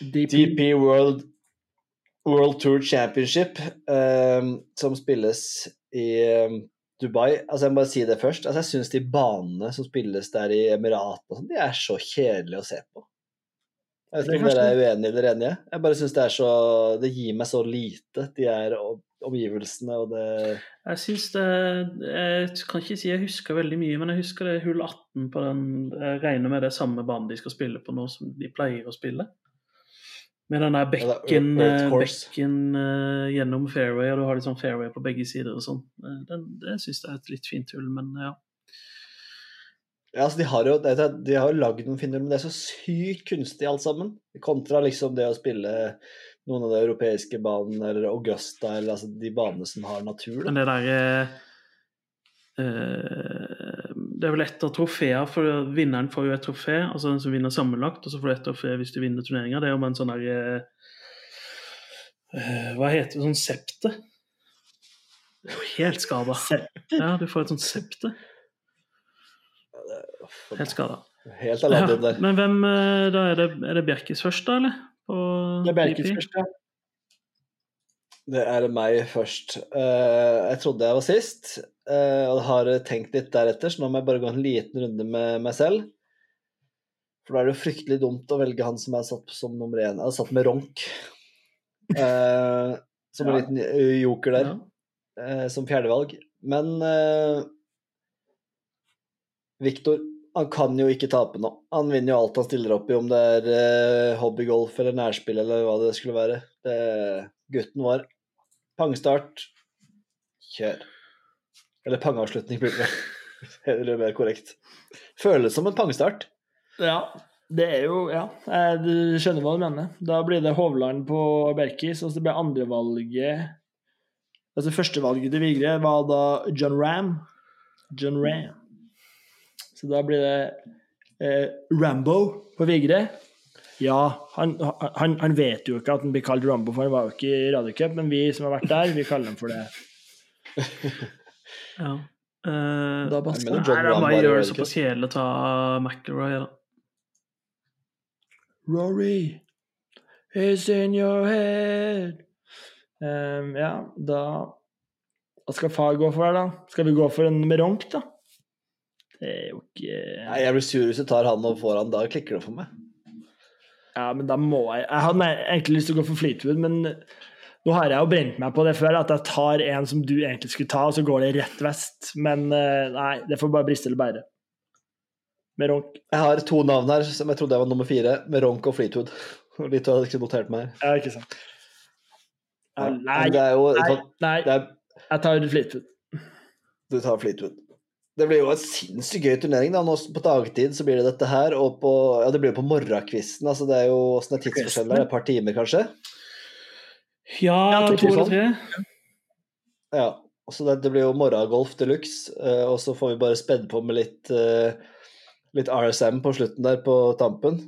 Speaker 1: DP.
Speaker 3: DP World, World Tour Championship, eh, som spilles i eh, Dubai. Altså, jeg må bare si det først. Altså, jeg syns de banene som spilles der i Emiratene sånn, de er så kjedelige å se på. Jeg vet ikke om dere er uenige eller enige. Jeg bare syns det er så Det gir meg så lite, de her omgivelsene og det
Speaker 4: Jeg synes det Jeg kan ikke si jeg husker veldig mye, men jeg husker det hull 18 på den Jeg regner med det er samme banen de skal spille på nå som de pleier å spille. Med den der
Speaker 3: er
Speaker 4: bekken, eh, bekken eh, gjennom fairway, og du har litt sånn fairway på begge sider og sånn. Eh, det syns jeg er et litt fint hull, men ja.
Speaker 3: Ja, altså de har jo, de har jo lagd noen finner, men det er så sykt kunstig alt sammen. Kontra liksom det å spille noen av de europeiske banene, eller Augusta, eller altså de banene som har natur.
Speaker 4: Men det der eh, Det er vel ett av trofeene, for vinneren får jo et trofé, altså den som vinner sammenlagt, og så får du et trofé hvis du vinner turneringa. Det er jo med en sånn derre eh, eh, Hva heter det? Sånn septe? Det er jo helt skada. Ja, du får et sånt septe. Helt skada.
Speaker 3: Helt
Speaker 4: Ja,
Speaker 3: Aladdin der.
Speaker 4: men hvem eh, Da er det, er det Bjerkis først, da, eller? På
Speaker 1: Det er Bjerkits
Speaker 4: først,
Speaker 1: første.
Speaker 3: Det er meg først. Eh, jeg trodde jeg var sist, eh, og har tenkt litt deretter, så nå må jeg bare gå en liten runde med meg selv. For da er det jo fryktelig dumt å velge han som er satt som nummer én. Jeg har satt med Ronk. Eh, som en
Speaker 1: Ja.
Speaker 3: liten joker der,
Speaker 4: Ja.
Speaker 3: som fjerdevalg. Men uh, Viktor, han kan jo ikke tape nå. Han vinner jo alt han stiller opp i, om det er hobbygolf eller nærspill eller hva det skulle være. Det, gutten vår. Pangstart. Kjør. Eller pangeavslutning blir det. Mer korrekt. Føles som en pangstart.
Speaker 1: Ja, det er jo Ja, du skjønner hva du mener. Da blir det Hovland på Berkis, og så blir andrevalget Altså førstevalget til Vigre var da John Ram. John Ram. Så da blir det eh, Rambo på Vigre. Ja, han, han, han vet jo ikke at han blir kalt Rambo, for han var jo ikke i Radiocup, men vi som har vært der, vi kaller ham for det.
Speaker 4: Ja. Uh,
Speaker 1: Da
Speaker 3: bare.
Speaker 4: Nei, da bare gjøre det såpass kjedelig å ta McIlroy. Da.
Speaker 1: Rory is in your head. Um, ja, da Hva skal far gå for her, da? Skal vi gå for en meronk, da? Det er jo ikke
Speaker 3: Nei, Jeg blir sur hvis du tar han og får han. Da klikker det for meg.
Speaker 1: Ja, men da må jeg Jeg hadde egentlig lyst til å gå for Fleetwood, men nå har jeg jo brent meg på det før, at jeg tar en som du egentlig skulle ta, og så går det rett vest. Men eh, nei, det får bare briste eller bære. Med ronk.
Speaker 3: Jeg har to navn her som jeg trodde jeg var nummer fire, med Ronk og Fleetwood. Og Litt hadde jeg ikke notert meg her.
Speaker 1: Ja, ikke sant. Ja, nei,
Speaker 3: det jo
Speaker 1: nei, nei,
Speaker 3: det er,
Speaker 1: jeg tar Fleetwood.
Speaker 3: Du tar Fleetwood. Det blir jo en sinnssykt gøy turnering. da. Nå På dagtid så blir det dette her, og på, ja, det blir jo på morgenkvisten. Altså, det er jo åssen er tidsforskjellen der? Et par timer, kanskje?
Speaker 4: Ja,
Speaker 1: Ja, to
Speaker 4: eller tre.
Speaker 3: Ja. Så det, det blir jo morgengolf de luxe, Uh, og så får vi bare spedd på med litt, uh, litt RSM på slutten der på tampen.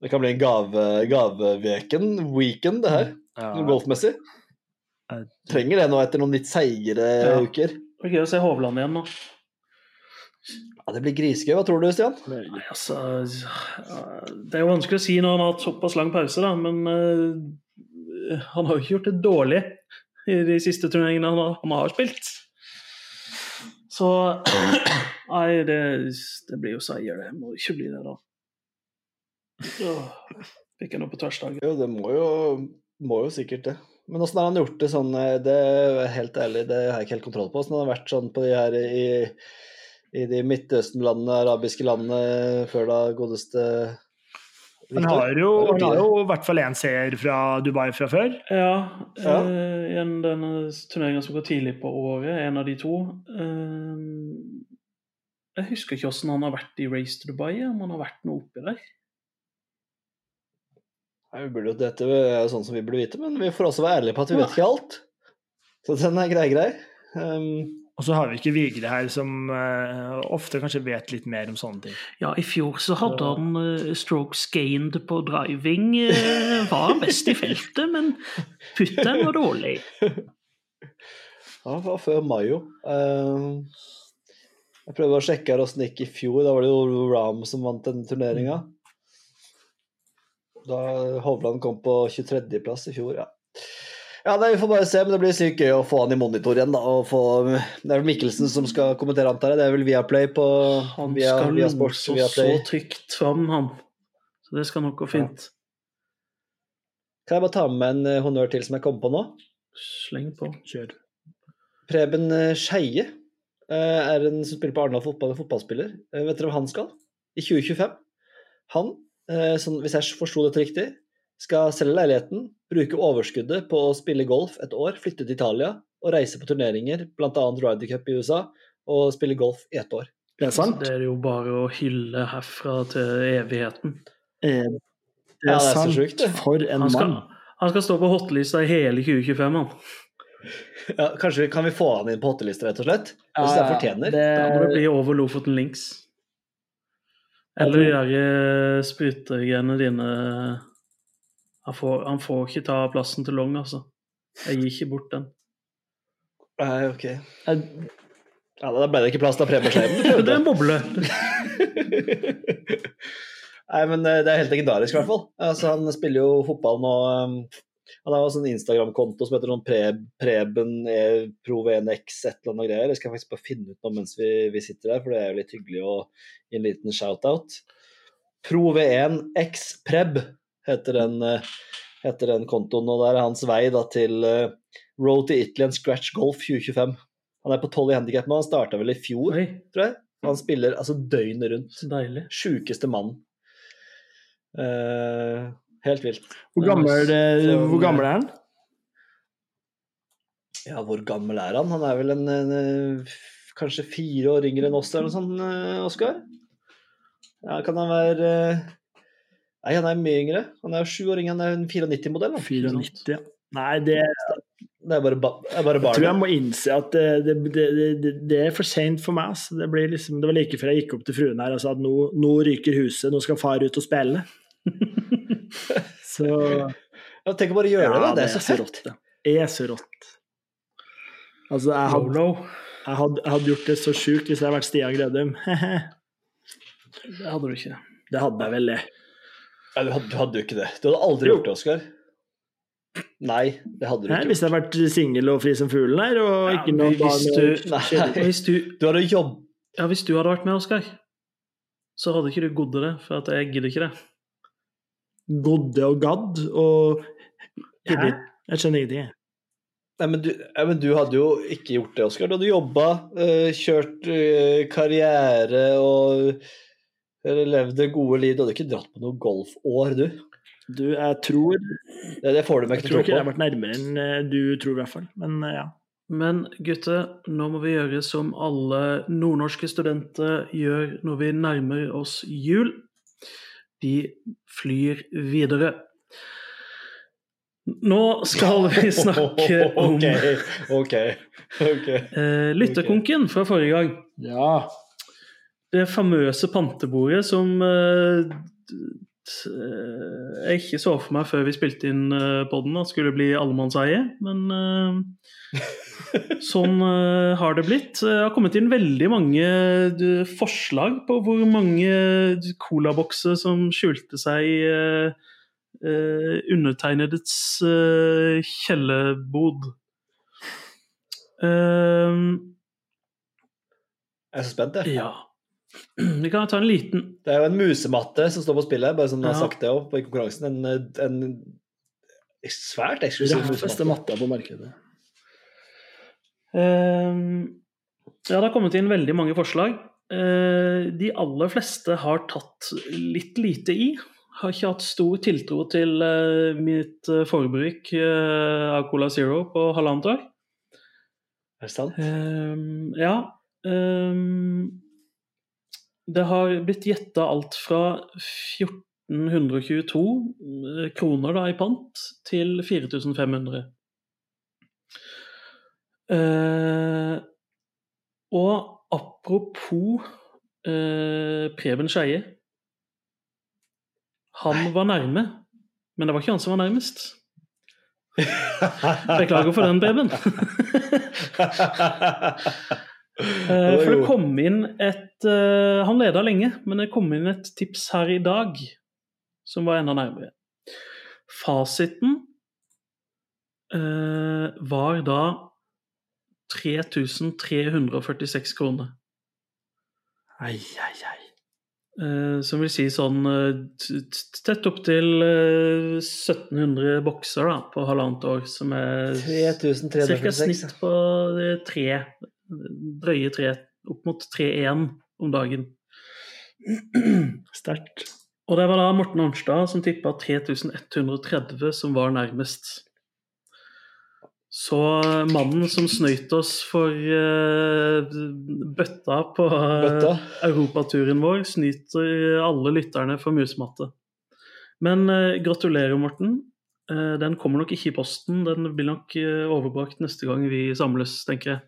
Speaker 3: Det kan bli en gave, gaveveken, weekend, det her, golfmessig. Trenger det nå etter noen litt seigere
Speaker 4: Ja.
Speaker 3: uker.
Speaker 4: Det er gøy å se Hovland igjen nå.
Speaker 3: Ja, Det blir grisegøy. Hva tror du, Stian?
Speaker 4: Nei, altså, det er jo vanskelig å si når han har hatt såpass lang pause, da, men uh, han har jo ikke gjort det dårlig i de siste turneringene han har, han har spilt. Så Nei, det, det blir jo seier, det. Må ikke bli det, da. Åh, Fikk jeg noe på tversdagen.
Speaker 3: Jo, det må jo, må jo sikkert det. Men åssen har han gjort det sånn eh, Det er helt ærlig, det har jeg ikke helt kontroll på. Åssen har det vært sånn på de her i, i de Midtøsten-landene, arabiske landene, før da godeste
Speaker 1: Han har jo,
Speaker 3: Har
Speaker 1: han har jo i hvert fall én seier fra Dubai fra før.
Speaker 4: Ja,
Speaker 3: Ja.
Speaker 4: eh, igjen denne turneringen som går tidlig på året, en av de to. Eh, jeg husker ikke hvordan han har vært i Race to Dubai, om han har vært noe oppi der.
Speaker 3: Nei, vi burde, jo- dette er jo sånn som vi burde vite, men vi får også være ærlige på at vi vet ikke alt. Så den er grei, grei. Um,
Speaker 1: Og så har vi ikke Vigre her, som uh, ofte kanskje vet litt mer om sånne ting.
Speaker 4: Ja, i fjor så hadde han uh, strokes gained på driving. Uh, var best i feltet, men putten var dårlig.
Speaker 3: ja, det var før Mayo. Jeg prøvde å sjekke her åssen det gikk i fjor. Da var det jo Ram som vant denne turneringa. Da Hovland kom på 23.-plass i fjor, ja. Ja, nei, Vi får bare se, men det blir sykt gøy å få han i monitor igjen. da, og få, Det er vel Mikkelsen som skal kommentere, antar jeg. Det er vel Viaplay på
Speaker 4: Han
Speaker 3: via,
Speaker 4: skal
Speaker 3: via Sports,
Speaker 4: så
Speaker 3: Viaplay.
Speaker 4: trygt fram, han. Så det skal nok gå fint.
Speaker 3: Kan jeg bare ta med en eh, honnør til som jeg kom på nå?
Speaker 4: Sleng på.
Speaker 1: Kjør.
Speaker 3: Preben eh, Skeie eh, er en som spiller på Arendal fotball, en fotballspiller. Vet dere hva han skal? I 2025. Han, hvis jeg forsto dette riktig, skal selge leiligheten, bruke overskuddet på å spille golf et år, flytte til Italia og reise på turneringer, bl.a. Ryder Cup i USA, og spille golf i ett år.
Speaker 1: Det er sant.
Speaker 4: Det er jo bare å hylle herfra til evigheten.
Speaker 1: Eh, Det
Speaker 3: Ja,
Speaker 1: er,
Speaker 3: det er så
Speaker 1: sant.
Speaker 3: sjukt.
Speaker 1: For en
Speaker 4: Han skal,
Speaker 1: mann.
Speaker 4: han skal stå på hotlista i hele 2025, han.
Speaker 3: Ja, kanskje Kan vi få han inn på hottelista, rett og slett? Hvis ja, det fortjener.
Speaker 4: Da må det
Speaker 1: Det,
Speaker 4: bli over Lofoten Links. Eller de der eh, sprutegreiene dine han får, han får ikke ta plassen til Long, altså. Jeg gir ikke bort den.
Speaker 3: Nei, ok.
Speaker 1: jeg,
Speaker 3: Ja, Da ble det ikke plass til Preben
Speaker 4: Det er en boble.
Speaker 3: Nei, men eh, det er helt legendarisk, i hvert fall. Altså, han spiller jo fotball nå um, Han har også en sånn Instagram-konto som heter noen pre, Preben e, Prov1x et eller annet greier. Jeg skal faktisk bare finne ut noe mens vi, vi sitter der, for det er jo litt hyggelig å gi en liten shout-out. Prov1x Preb heter den, eh, heter den kontoen, og det er hans vei da, til uh, Road to Italy and Scratch Golf 2025. Han er på 12 i handikap, men han starta vel i fjor,
Speaker 4: Oi,
Speaker 3: tror jeg. Han spiller altså døgnet rundt.
Speaker 4: deilig.
Speaker 3: Sjukeste mann. Uh, helt vilt.
Speaker 2: Hvor gammel, eh,
Speaker 3: Så-
Speaker 2: hvor gammel er han?
Speaker 3: Ja, hvor gammel er han? Han er vel en, en, eh, kanskje fire år yngre enn oss eller noe sånt, eh, Oskar? Ja, kan han være eh, Nei, han er mye yngre. Han er sju år yngre, han er en 94-modell.
Speaker 2: 94, ja. Nei, det
Speaker 3: Det er bare, ba det er bare
Speaker 2: Jeg tror jeg må innse at det, det, det, er for seint for meg. Altså. Det, blir liksom, det var like før jeg gikk opp til fruen her og sa at nå, nå ryker huset, nå skal far ut og spille. Så
Speaker 3: Ja, tenk å bare gjøre det, da. Det er så fett.
Speaker 2: rått. Det Det er så rått. Altså, jeg hadde, jeg hadde, jeg hadde gjort det så sjukt hvis jeg hadde vært Stian Grødum.
Speaker 4: Det hadde du ikke.
Speaker 2: det hadde jeg vel, det.
Speaker 3: Nei, du hadde, du hadde jo ikke det. Du hadde aldri
Speaker 2: Jo.
Speaker 3: gjort det, Oskar. Nei, det hadde du
Speaker 2: Nei,
Speaker 3: ikke
Speaker 2: hvis jeg hadde vært singel og fri som fuglen her, og
Speaker 4: Ja,
Speaker 2: ikke noe
Speaker 4: hvis du-
Speaker 3: Nei.
Speaker 4: Hvis du,
Speaker 3: Du hadde jobb...
Speaker 4: ja, hvis du hadde vært med, Oskar, så hadde ikke du godd det, for at jeg gidder ikke det.
Speaker 2: Godde og gadd og
Speaker 4: Hæ?
Speaker 2: Jeg skjønner ingenting. jeg.
Speaker 3: Nei, men du, ja, men du hadde jo ikke gjort det, Oskar. Du hadde jobba, eh, kjørt eh, karriere og levd det gode liv. Du hadde ikke dratt på noe golfår, du.
Speaker 2: Du, jeg tror
Speaker 3: Det, det får du meg ikke til å tro på.
Speaker 2: jeg tror
Speaker 3: ikke det har
Speaker 2: vært nærmere enn eh, du tror, i hvert fall. Men eh, ja.
Speaker 4: Men gutter, nå må vi gjøre som alle nordnorske studenter gjør når vi nærmer oss jul. De flyr videre. Nå skal vi snakke om
Speaker 3: Ok, ok. okay,
Speaker 4: eh, lytterkonken fra forrige gang.
Speaker 2: ja.
Speaker 4: Det famøse pantebordet som eh, eh, jeg ikke så for meg før vi spilte inn poden podden at skulle bli allemannseie, men eh, sånn eh, har det blitt. Det har kommet inn veldig mange eh, forslag på hvor mange colabokser som skjulte seg i eh, eh, undertegnedets eh, kjellerbod. Eh,
Speaker 3: Jeg er så spent, jeg.
Speaker 4: ja. Vi kan ta en liten
Speaker 3: Det er jo en musematte som står på spillet, bare som du har sagt det opp i konkurransen. En, en svært eksklusiv
Speaker 2: Raffeste
Speaker 3: musematte.
Speaker 2: matta på markedet.
Speaker 4: Uh, Ja, det har kommet inn veldig mange forslag. Uh, De aller fleste har tatt litt lite i. Har ikke hatt stor tiltro til uh, mitt eh, forbruk eh, av Cola Zero på halvannet år.
Speaker 3: Er det sant?
Speaker 4: Ehm, ja. ehm, det har blitt gjetta alt fra 1422 kroner da, i pant til 4500. Eh, og apropos eh, Preben Skeie. Han var nærme, men det var ikke han som var nærmest. Beklager for den, Preben. Eh, For det kom inn et eh, Han leda lenge, men det kom inn et tips her i dag som var enda nærmere. Fasiten eh, var da 3346 kroner.
Speaker 2: Ai, ai, ai.
Speaker 4: Eh, som vil si sånn eh, tett opp til eh, 1700 bokser da, på halvannet år, som er ca.
Speaker 3: 3346.
Speaker 4: snitt på eh, tre, drøye tre, opp mot 3-1 om dagen.
Speaker 2: Sterkt.
Speaker 4: Og det var da Morten Arnstad som tippa 3130 som var nærmest. Så mannen som snøyt oss for uh, bøtta på uh,
Speaker 3: Bøtta?
Speaker 4: europaturen vår, snyter alle lytterne for musematte. Men uh, gratulerer, Morten. Eh, den kommer nok ikke i posten. Den blir nok eh, overbrakt neste gang vi samles, tenker jeg.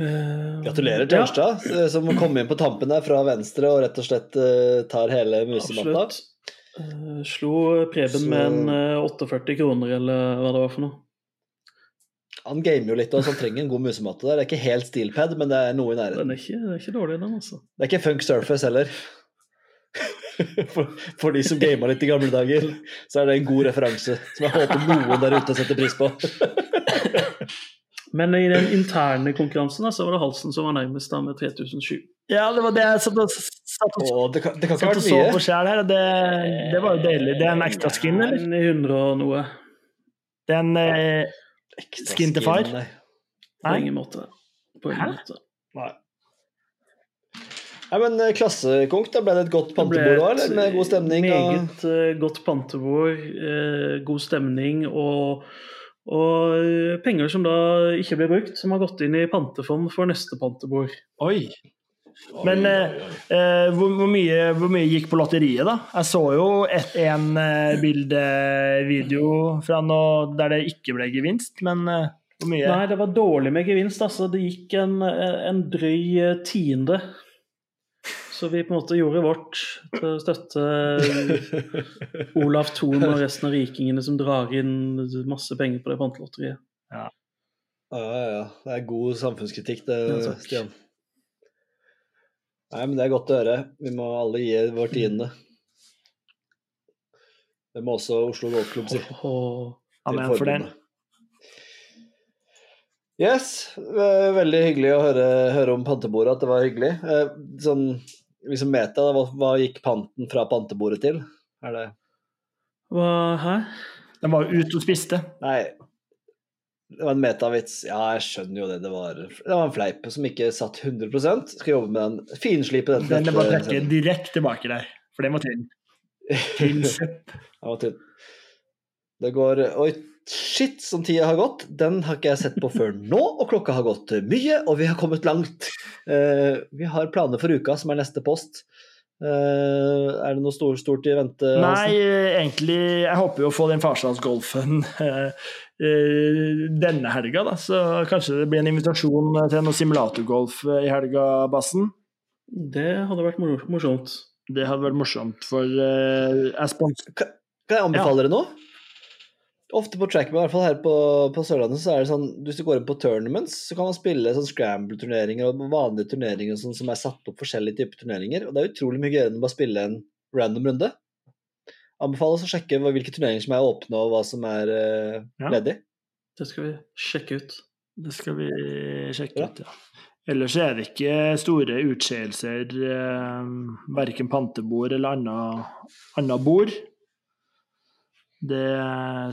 Speaker 4: Eh,
Speaker 3: Gratulerer til Ørstad, ja. som kom inn på tampen der fra venstre og rett og slett eh, tar hele musematta.
Speaker 4: Eh, slo Preben
Speaker 3: Så-
Speaker 4: med en eh, 48 kroner, eller hva det var for noe.
Speaker 3: Han gamer jo litt, og han trenger en god musematte der. Det er ikke helt steelpad, men det er noe i
Speaker 4: Den er ikke, den er ikke dårlig, den, altså.
Speaker 3: Det er ikke Funk Surface heller. For, for de som gama litt i gamle dager, så er det en god referanse som jeg håper noen der ute setter pris på.
Speaker 4: Men i den interne konkurransen da, så var det Halsen som var nærmest da med 3007.
Speaker 1: Ja, det var det jeg satt og, satt og,
Speaker 3: Åh, det kan, det kan
Speaker 1: satt og så på sjæl her. Det, det var jo deilig. Det er en ekstra skin, eller?
Speaker 4: En 100 og noe.
Speaker 1: Det er en eh, Skin til far?
Speaker 3: nei.
Speaker 4: På ingen måte. På ingen
Speaker 1: Hæ?
Speaker 4: måte.
Speaker 3: Nei. Nei, men eh, klassekonk, da ble det et godt pantebord òg, eller? Med god stemning?
Speaker 4: Meget og... godt pantebord, eh, god stemning og, og eh, penger som da ikke ble brukt, som har gått inn i pantefond for neste pantebord.
Speaker 1: Oi. Men eh, eh, hvor, hvor, mye, hvor mye gikk på lotteriet, da? Jeg så jo et, en eh, bildevideo fra noe der det ikke ble gevinst, men eh, hvor mye?
Speaker 4: Nei, det var dårlig med gevinst. altså Det gikk en, en drøy eh, tiende. Så vi på en måte gjorde vårt til å støtte Olav Thon og resten av rikingene som drar inn masse penger på det pantelotteriet.
Speaker 3: Ja, ja, ja. Det er god samfunnskritikk, det,
Speaker 4: Ja.
Speaker 3: Stian. Nei, men det er godt å høre. Vi må alle gi vår tiende. Det må også Oslo Golfklubb si.
Speaker 1: Amen for den.
Speaker 3: Yes, veldig hyggelig å høre, høre om pantebordet, at det var hyggelig. Eh, Sånn, liksom meta, hva, hva gikk panten fra pantebordet til? Er det
Speaker 4: hva Hæ?
Speaker 1: Den var ute og spiste.
Speaker 3: Nei, det var en metavits. Ja, jeg skjønner jo det. Det var, det var en fleip som ikke satt 100 Skal jobbe med den. Finslipe.
Speaker 1: Den er bare å trekke direkte tilbake der, for det må til. Tynn søpp.
Speaker 3: Det går Oi, shit, som tida har gått. Den har ikke jeg sett på før nå, og klokka har gått mye, og vi har kommet langt. Uh, vi har planer for uka, som er neste post. Uh, er det noe stort, stort i vente?
Speaker 1: Nei, eh, egentlig Jeg håper jo å få den farsdagsgolfen uh, eh, denne helga, da. Så kanskje det blir en invitasjon til noe simulatorgolf i helga, Bassen.
Speaker 4: Det hadde vært morsomt.
Speaker 1: Det hadde vært morsomt, for eh, jeg spons...
Speaker 3: Kan jeg anbefale dere noe? Ofte på trackman, i hvert fall her på, på Sørlandet, så er det sånn hvis du går inn på tournaments, så kan man spille sånn scramble-turneringer og vanlige turneringer og sånn som er satt opp forskjellige typer turneringer. Og det er utrolig mye gøyere enn å bare spille en random runde. Anbefales å sjekke hvilke turneringer som er åpne, og hva som er eh,
Speaker 1: Ja.
Speaker 3: ledig.
Speaker 4: Det skal vi sjekke ut.
Speaker 1: Det skal vi sjekke
Speaker 3: Ja.
Speaker 1: ut, ja. Ellers er det ikke store utskeielser, eh, verken pantebord eller annet bord. Det,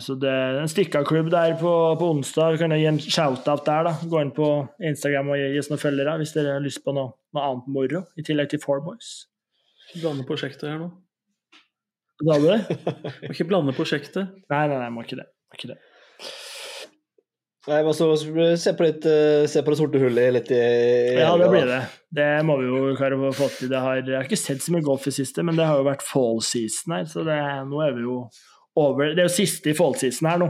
Speaker 1: så det er en stikka-klubb der på, på onsdag. Vi kan gi en shout-out der. da. Gå inn på Instagram og gi oss noen følgere hvis dere har lyst på noe, noe annet moro, i tillegg til Four Boys.
Speaker 4: Blande prosjektet her nå.
Speaker 1: Hva sa du?
Speaker 4: Må ikke blande prosjektet.
Speaker 1: Nei, nei, nei, må ikke det. Må ikke det.
Speaker 3: Nei, men altså, se på, litt, eh, se på det sorte hullet litt i, i
Speaker 1: Ja, det blir det. Det må vi jo klare å få til. Det har, jeg har ikke sett så mye golf i siste, men det har jo vært fall season her, så det, nå er vi jo over. Det er jo siste i fall season her nå.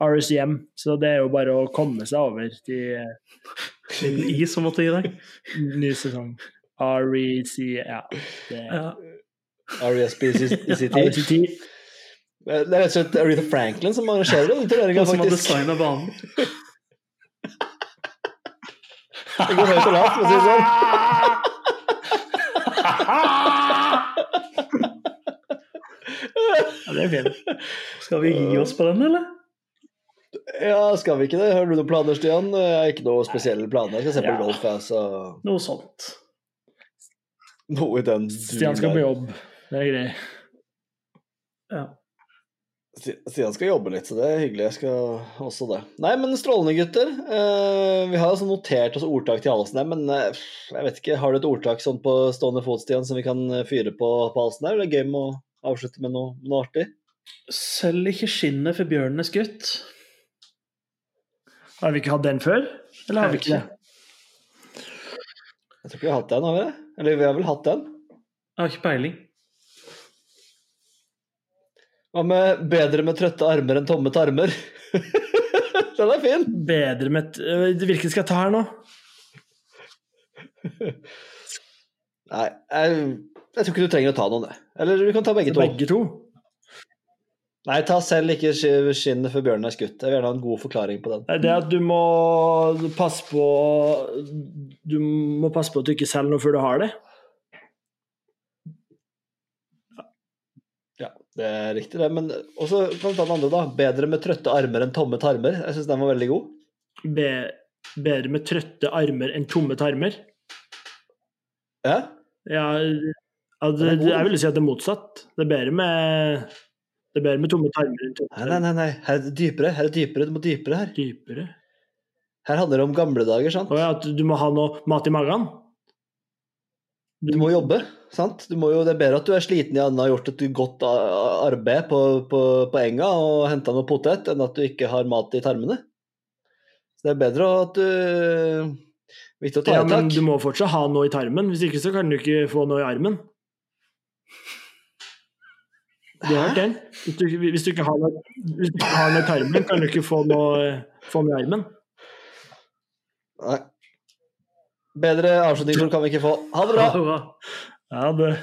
Speaker 1: RSM, så det er jo bare å komme seg over til
Speaker 4: En is som måtte gi deg.
Speaker 1: ny sesong. REC, ja. Det,
Speaker 4: Ja.
Speaker 3: RESPCT. Det er rett og slett Aretha Franklin som arrangerer den turneringa,
Speaker 4: faktisk. som har designa banen.
Speaker 3: Det går høyt og lavt, for å si det sånn.
Speaker 1: Ja, det er fint.
Speaker 4: Skal vi gi oss på den, eller?
Speaker 3: Ja, skal vi ikke det? Har du noen planer, Stian? Jeg har ikke noen spesielle planer. Jeg skal se på
Speaker 1: Ja.
Speaker 3: golf, jeg, så
Speaker 4: Noe sånt.
Speaker 3: noe i den
Speaker 1: Stian skal på jobb. Det er greit.
Speaker 4: Ja.
Speaker 3: Stian skal jobbe litt, så det er hyggelig. Jeg skal også det. Nei, men strålende, gutter. Eh, vi har altså notert oss ordtak til halsen her, men eh, jeg vet ikke, har du et ordtak sånn på stående fot, Stian, som vi kan eh, fyre på på halsen her? Det er gøy med å avslutte med noe, noe artig.
Speaker 4: Selv ikke skinnet for bjørnen er skutt.
Speaker 1: Har vi ikke hatt den før? Eller har vi ikke det?
Speaker 3: Jeg tror ikke vi har hatt den, har vi det? Eller vi har vel hatt den?
Speaker 4: Jeg har ikke peiling.
Speaker 3: Hva med 'bedre med trøtte armer enn tomme tarmer'? den er fin!
Speaker 1: Bedre med øh, Hvilken skal jeg ta her nå?
Speaker 3: Nei, jeg, jeg tror ikke du trenger å ta noen, det. Eller du kan ta begge to.
Speaker 1: Begge to?
Speaker 3: Nei, ta selv ikke sk- skinnet før bjørnen er skutt. Jeg vil gjerne ha en god forklaring på den.
Speaker 1: Det at du må passe på Du må passe på at du ikke selger noe før du har det.
Speaker 3: Det er riktig, det. Men også ta den andre, da. Bedre med trøtte armer enn tomme tarmer. Jeg syns den var veldig god.
Speaker 1: Be bedre med trøtte armer enn tomme tarmer?
Speaker 3: Ja?
Speaker 1: Ja, altså, jeg vil si at det er motsatt. Det er bedre med, det er bedre med tomme tarmer
Speaker 3: Nei, nei, nei. Her er det dypere. Her er det dypere. Du må dypere her.
Speaker 1: Dypere?
Speaker 3: Her handler det om gamle dager, sant?
Speaker 1: Å ja, at du må ha noe mat i magen?
Speaker 3: Du må jobbe, sant? Du må jo, det er bedre at du er sliten i enden og har gjort et godt arbeid på, på, på enga og henta noe potet, enn at du ikke har mat i tarmene. Så det er bedre at du Viktig å ta
Speaker 1: Ja,
Speaker 3: i
Speaker 1: men du må fortsatt ha noe i tarmen. Hvis ikke så kan du ikke få noe i armen. Du har hørt den? Hvis du, hvis du ikke har noe, hvis du har noe tarmen, kan du ikke få noe, få noe i armen.
Speaker 3: Nei. Bedre avslutningsord kan vi ikke få. Ha det bra!
Speaker 4: Bra.
Speaker 1: Ja, det